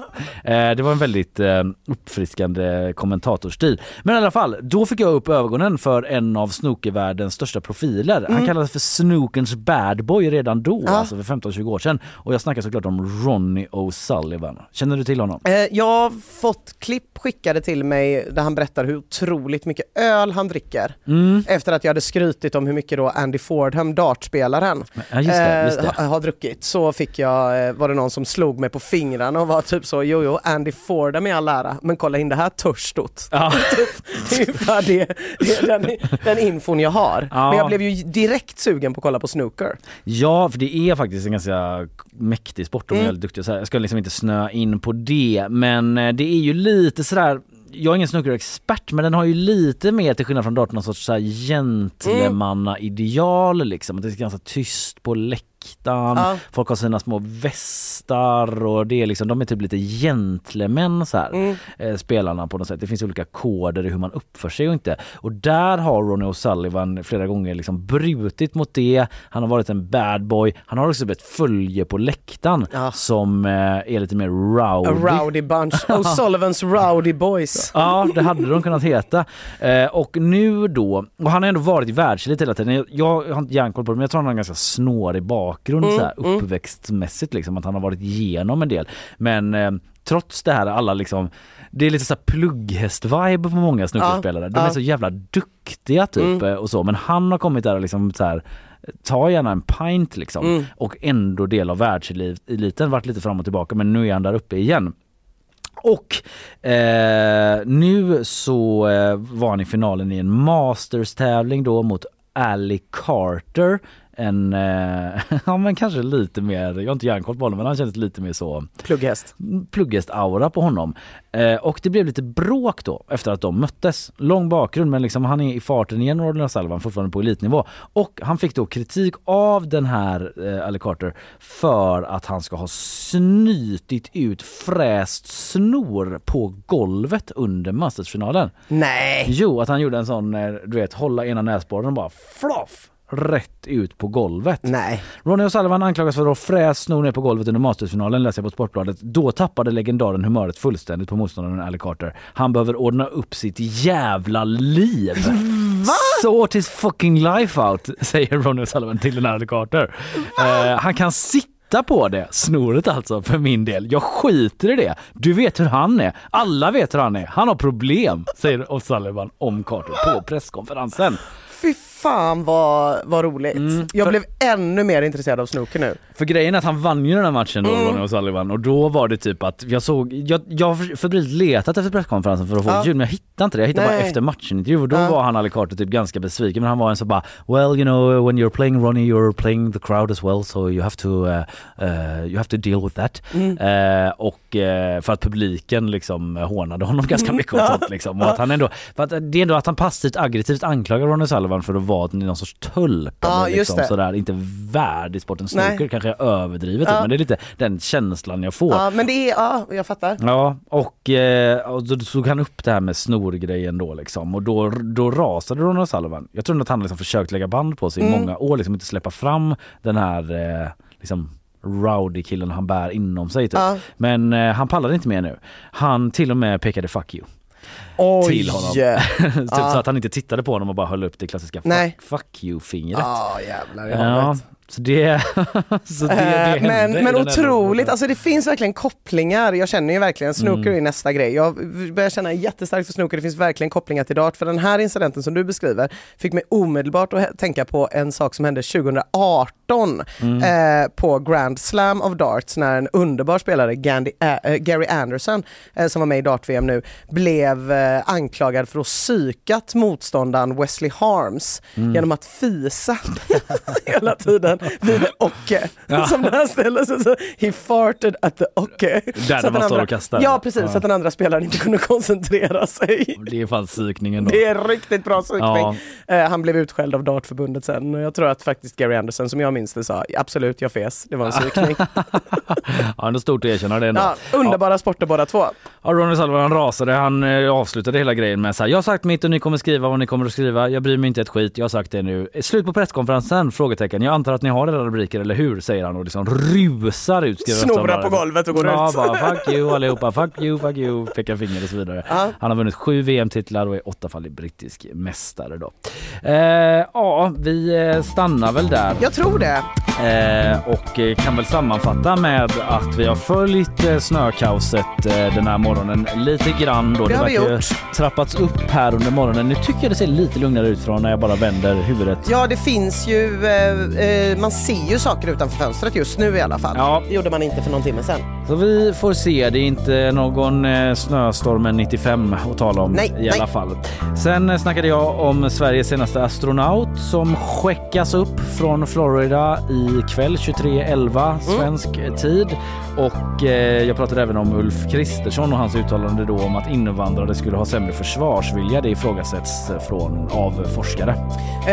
Eh, det var en väldigt eh, uppfriskande kommentatorstil. Men i alla fall, då fick jag upp ögonen för en av snookervärldens största profiler. Han Mm. kallades för snookerns bad boy redan då, Ja. alltså för 15-20 år sedan. Och jag snackar såklart om Ronnie O'Sullivan. Känner du till honom? Eh, Jag har fått klipp skickade till mig där han berättar hur otroligt mycket öl han dricker. Mm. Efter att jag hade skrytit om hur mycket då Andy Fordham, dartspelaren, Ja, just det, just det. eh, ha- har druckit. Så fick jag, var det någon som slog mig på fingrarna och var typ så, jo jo, Andy Fordham i all ära, men kolla in det här törstot. Ja. det är ungefär det, det är den, den infon jag har. Ja. Men jag blev ju direkt sugen på att kolla på snooker. Ja, för det är faktiskt en ganska mäktig sport och Mm. väldigt duktig. Så Jag ska liksom inte snöa in på det, men eh, det är ju lite sådär jag är ingen snookerexpert men den har ju lite mer till skillnad från dart någon sorts här gentlemanna-ideal liksom. Att det är ganska tyst på läktaren, Ja. folk har sina små västar och det är liksom, de är typ lite gentlemän så här, Mm. eh, spelarna på något sätt. Det finns olika koder i hur man uppför sig och inte. Och där har Ronnie O'Sullivan flera gånger liksom brutit mot det. Han har varit en bad boy. Han har också blivit följe på läktaren Ja. som eh, är lite mer rowdy. A rowdy bunch. O'Sullivans rowdy boys. Ja, det hade de kunnat heta. Eh, och nu då, och han har ändå varit i världselit hela tiden. Jag, jag har inte järnkoll på det men jag tror han har en ganska snårig bakgrund Mm, så här, mm. uppväxtmässigt liksom. Att han har varit igenom en del. Men eh, trots det här alla liksom det är lite så här plugghäst-vibe på många snookerspelare. De är ja. så jävla duktiga typ Mm. eh, och så. Men han har kommit där och liksom så här ta gärna en pint liksom Mm. och ändå del av världseliten, varit lite fram och tillbaka men nu är han där uppe igen. Och eh, nu så eh, var han i finalen i en Masters tävling då mot Ali Carter. En, eh, ja men kanske lite mer, jag har inte järnkoll på honom men han kändes lite mer så Plugghäst. plugghäst-aura på honom. Eh, och det blev lite bråk då efter att de möttes. Lång bakgrund men liksom han är i farten igen Rodney O'Sullivan fortfarande på elitnivå. Och han fick då kritik av den här eh, Ali Carter för att han ska ha snytit ut fräst snor på golvet under Mastersfinalen. Nej! Jo, att han gjorde en sån, eh, du vet, hålla ena näsborren och bara floff rätt ut på golvet. Nej. Ronny O'Sullivan anklagas för att fräs snor ner på golvet under Mastersfinalen läser jag på Sportbladet. Då tappade legendaren humöret fullständigt på motståndaren Ali Carter. Han behöver ordna upp sitt jävla liv. Va? Sort his fucking life out, säger Ronny O'Sullivan till den här Ali Carter. Eh, han kan sitta på det, snoret alltså för min del. Jag skiter i det. Du vet hur han är. Alla vet hur han är. Han har problem, säger O'Sullivan om Carter på presskonferensen. Fy fan vad, vad roligt. jag för- blev ännu mer intresserad av snooker nu. För grejen är att han vann ju den här matchen då, Mm. Ronny O'Sullivan och då var det typ att jag såg, jag, jag har febrilt letat efter presskonferensen för att få Ja. ljud men jag hittade inte det. Jag hittade bara Nej. efter matchen-intervju och då Ja. var han Ali Carter typ ganska besviken men han var en så bara Well you know when you're playing Ronny you're playing the crowd as well so you have to uh, uh, you have to deal with that. Mm. Eh, och eh, för att publiken liksom hånade honom ganska mycket och sånt liksom. Och att han ändå, för att det är ändå att han passivt aggressivt anklagar Ronny Sullivan för att vara någon sorts tulp. Ja, eller liksom, sådär, inte värd i sporten Nej. snooker kanske jag överdrivet Ja. men det är lite den känslan jag får. Ja men det är, ja jag fattar. Ja, och, eh, och då tog han upp det här med snorgrejen då liksom och då, då rasade Ronald Sullivan. Jag tror att han liksom försökt lägga band på sig i Mm. många år, liksom inte släppa fram den här eh, liksom rowdy killen han bär inom sig typ. Ja. Men eh, han pallade inte mer nu. Han till och med pekade fuck you Oj! till honom. typ Ja. så att han inte tittade på honom och bara höll upp det klassiska fuck, fuck you fingret. Ja jävlar i Ja. Så det, så det, det Eh, hände men, men otroligt, alltså det finns verkligen kopplingar. Jag känner ju verkligen, snooker Mm. är nästa grej. Jag börjar känna jättestarkt för snooker, det finns verkligen kopplingar till dart. För den här incidenten som du beskriver fick mig omedelbart att tänka på en sak som hände 2018 Mm. eh, på Grand Slam of Darts när en underbar spelare, Gandhi, äh, Gary Anderson, eh, som var med i dart-VM nu, blev eh, anklagad för att psykat motståndaren Wesley Harms Mm. genom att fisa hela tiden vid Ocke. Ja. Som den här ställer sig så, he farted at the Ocke. Där man står och kastar. Ja precis, Ja. så att den andra spelaren inte kunde koncentrera sig. Det är fan psykningen då. Det är riktigt bra psykning. Ja. Eh, han blev utskälld av Dartförbundet sen och jag tror att faktiskt Gary Anderson som jag minns det sa absolut jag fes, det var en psykning. Ja, det är stort att erkänna det ändå. ja, underbara sporter båda två. Ja, Ronny han rasade. Han eh, avslutade hela grejen med så här. Jag har sagt mitt och ni kommer skriva vad ni kommer att skriva. Jag bryr mig inte ett skit. Jag har sagt det nu. Slut på presskonferensen? Frågetecken. Jag antar att ni har era rubriker, eller hur? Säger han och liksom rusar ut. Snorar på golvet och går ja, ut. bara fuck you allihopa. Fuck you, fuck you. Pekar finger och så vidare. Ja. Han har vunnit sju VM-titlar och är åttafaldig brittisk mästare då. Eh, ja, vi eh, stannar väl där. Jag tror det. Eh, och eh, kan väl sammanfatta med att vi har följt eh, snökaoset eh, den här morgonen lite grann. Då. Det har vi gjort. trappats upp här under morgonen. Nu tycker jag det ser lite lugnare ut från när jag bara vänder huvudet. Ja, det finns ju, man ser ju saker utanför fönstret just nu i alla fall. Ja. Det gjorde man inte för någon timme sedan. Så vi får se. Det är inte någon eh, snöstormen 95 att tala om Nej, i nej. alla fall. Sen eh, snackade jag om Sveriges senaste astronaut som skickas upp från Florida ikväll 23.11 Mm. svensk tid. Och eh, jag pratade även om Ulf Kristersson och hans uttalande då om att invandrare skulle ha sämre försvarsvilja. Det ifrågasätts från, av forskare.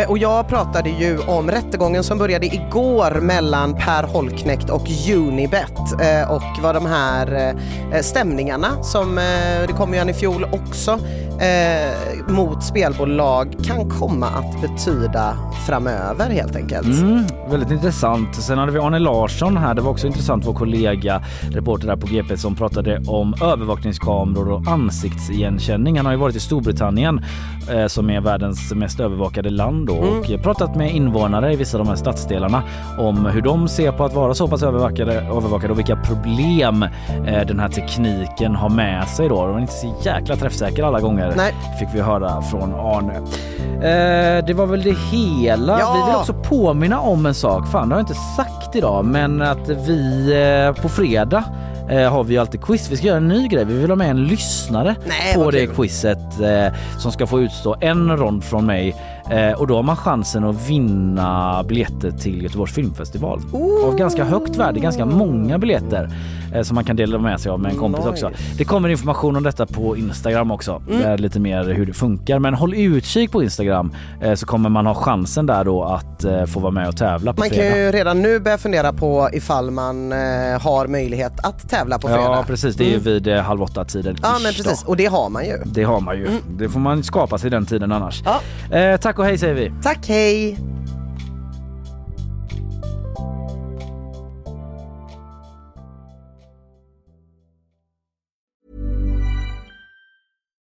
Och jag pratade ju om rättegången som började igår mellan Per Holknekt och Unibet eh, och vad de här eh, stämningarna som eh, det kom ju en i fjol också eh, mot spelbolag kan komma att betyda framöver helt enkelt. Mm, väldigt intressant. Sen hade vi Arne Larsson här. Det var också intressant. Vår kollega, reporter där på GP som pratade om övervakningskameror och ansiktsigenkänning. Han har ju varit i Storbritannien som är världens mest övervakade land då, Mm. och pratat med invånare i vissa av de här stadsdelarna om hur de ser på att vara så pass övervakade, övervakade och vilka problem eh, den här tekniken har med sig då. De är inte så jäkla träffsäker alla gånger Nej. fick vi höra från Arne. Eh, det var väl det hela. Ja. Vi vill också påminna om en sak. Fan, det har jag inte sagt idag, men att vi eh, på fredag eh, har vi alltid quiz. Vi ska göra en ny grej. Vi vill ha med en lyssnare Nej, på det kul. quizet som ska få utstå en rond från mig eh, och då har man chansen att vinna biljetter till Göteborgs filmfestival. Av ganska högt värde, ganska många biljetter som man kan dela med sig av med en kompis Nice. också. Det kommer information om detta på Instagram också. Mm. Där lite mer hur det funkar. Men håll utkik på Instagram eh, så kommer man ha chansen där då att eh, få vara med och tävla på Man kan fredag. ju redan nu börja fundera på ifall man eh, har möjlighet att tävla på fredag. Ja precis, det är ju Mm. vid eh, halv åtta tiden. Ja men precis, och det har man ju. Det har man ju. Mm. Det får man skapa sig den tiden annars. Ja. Eh, tack och hej säger vi. Tack, hej!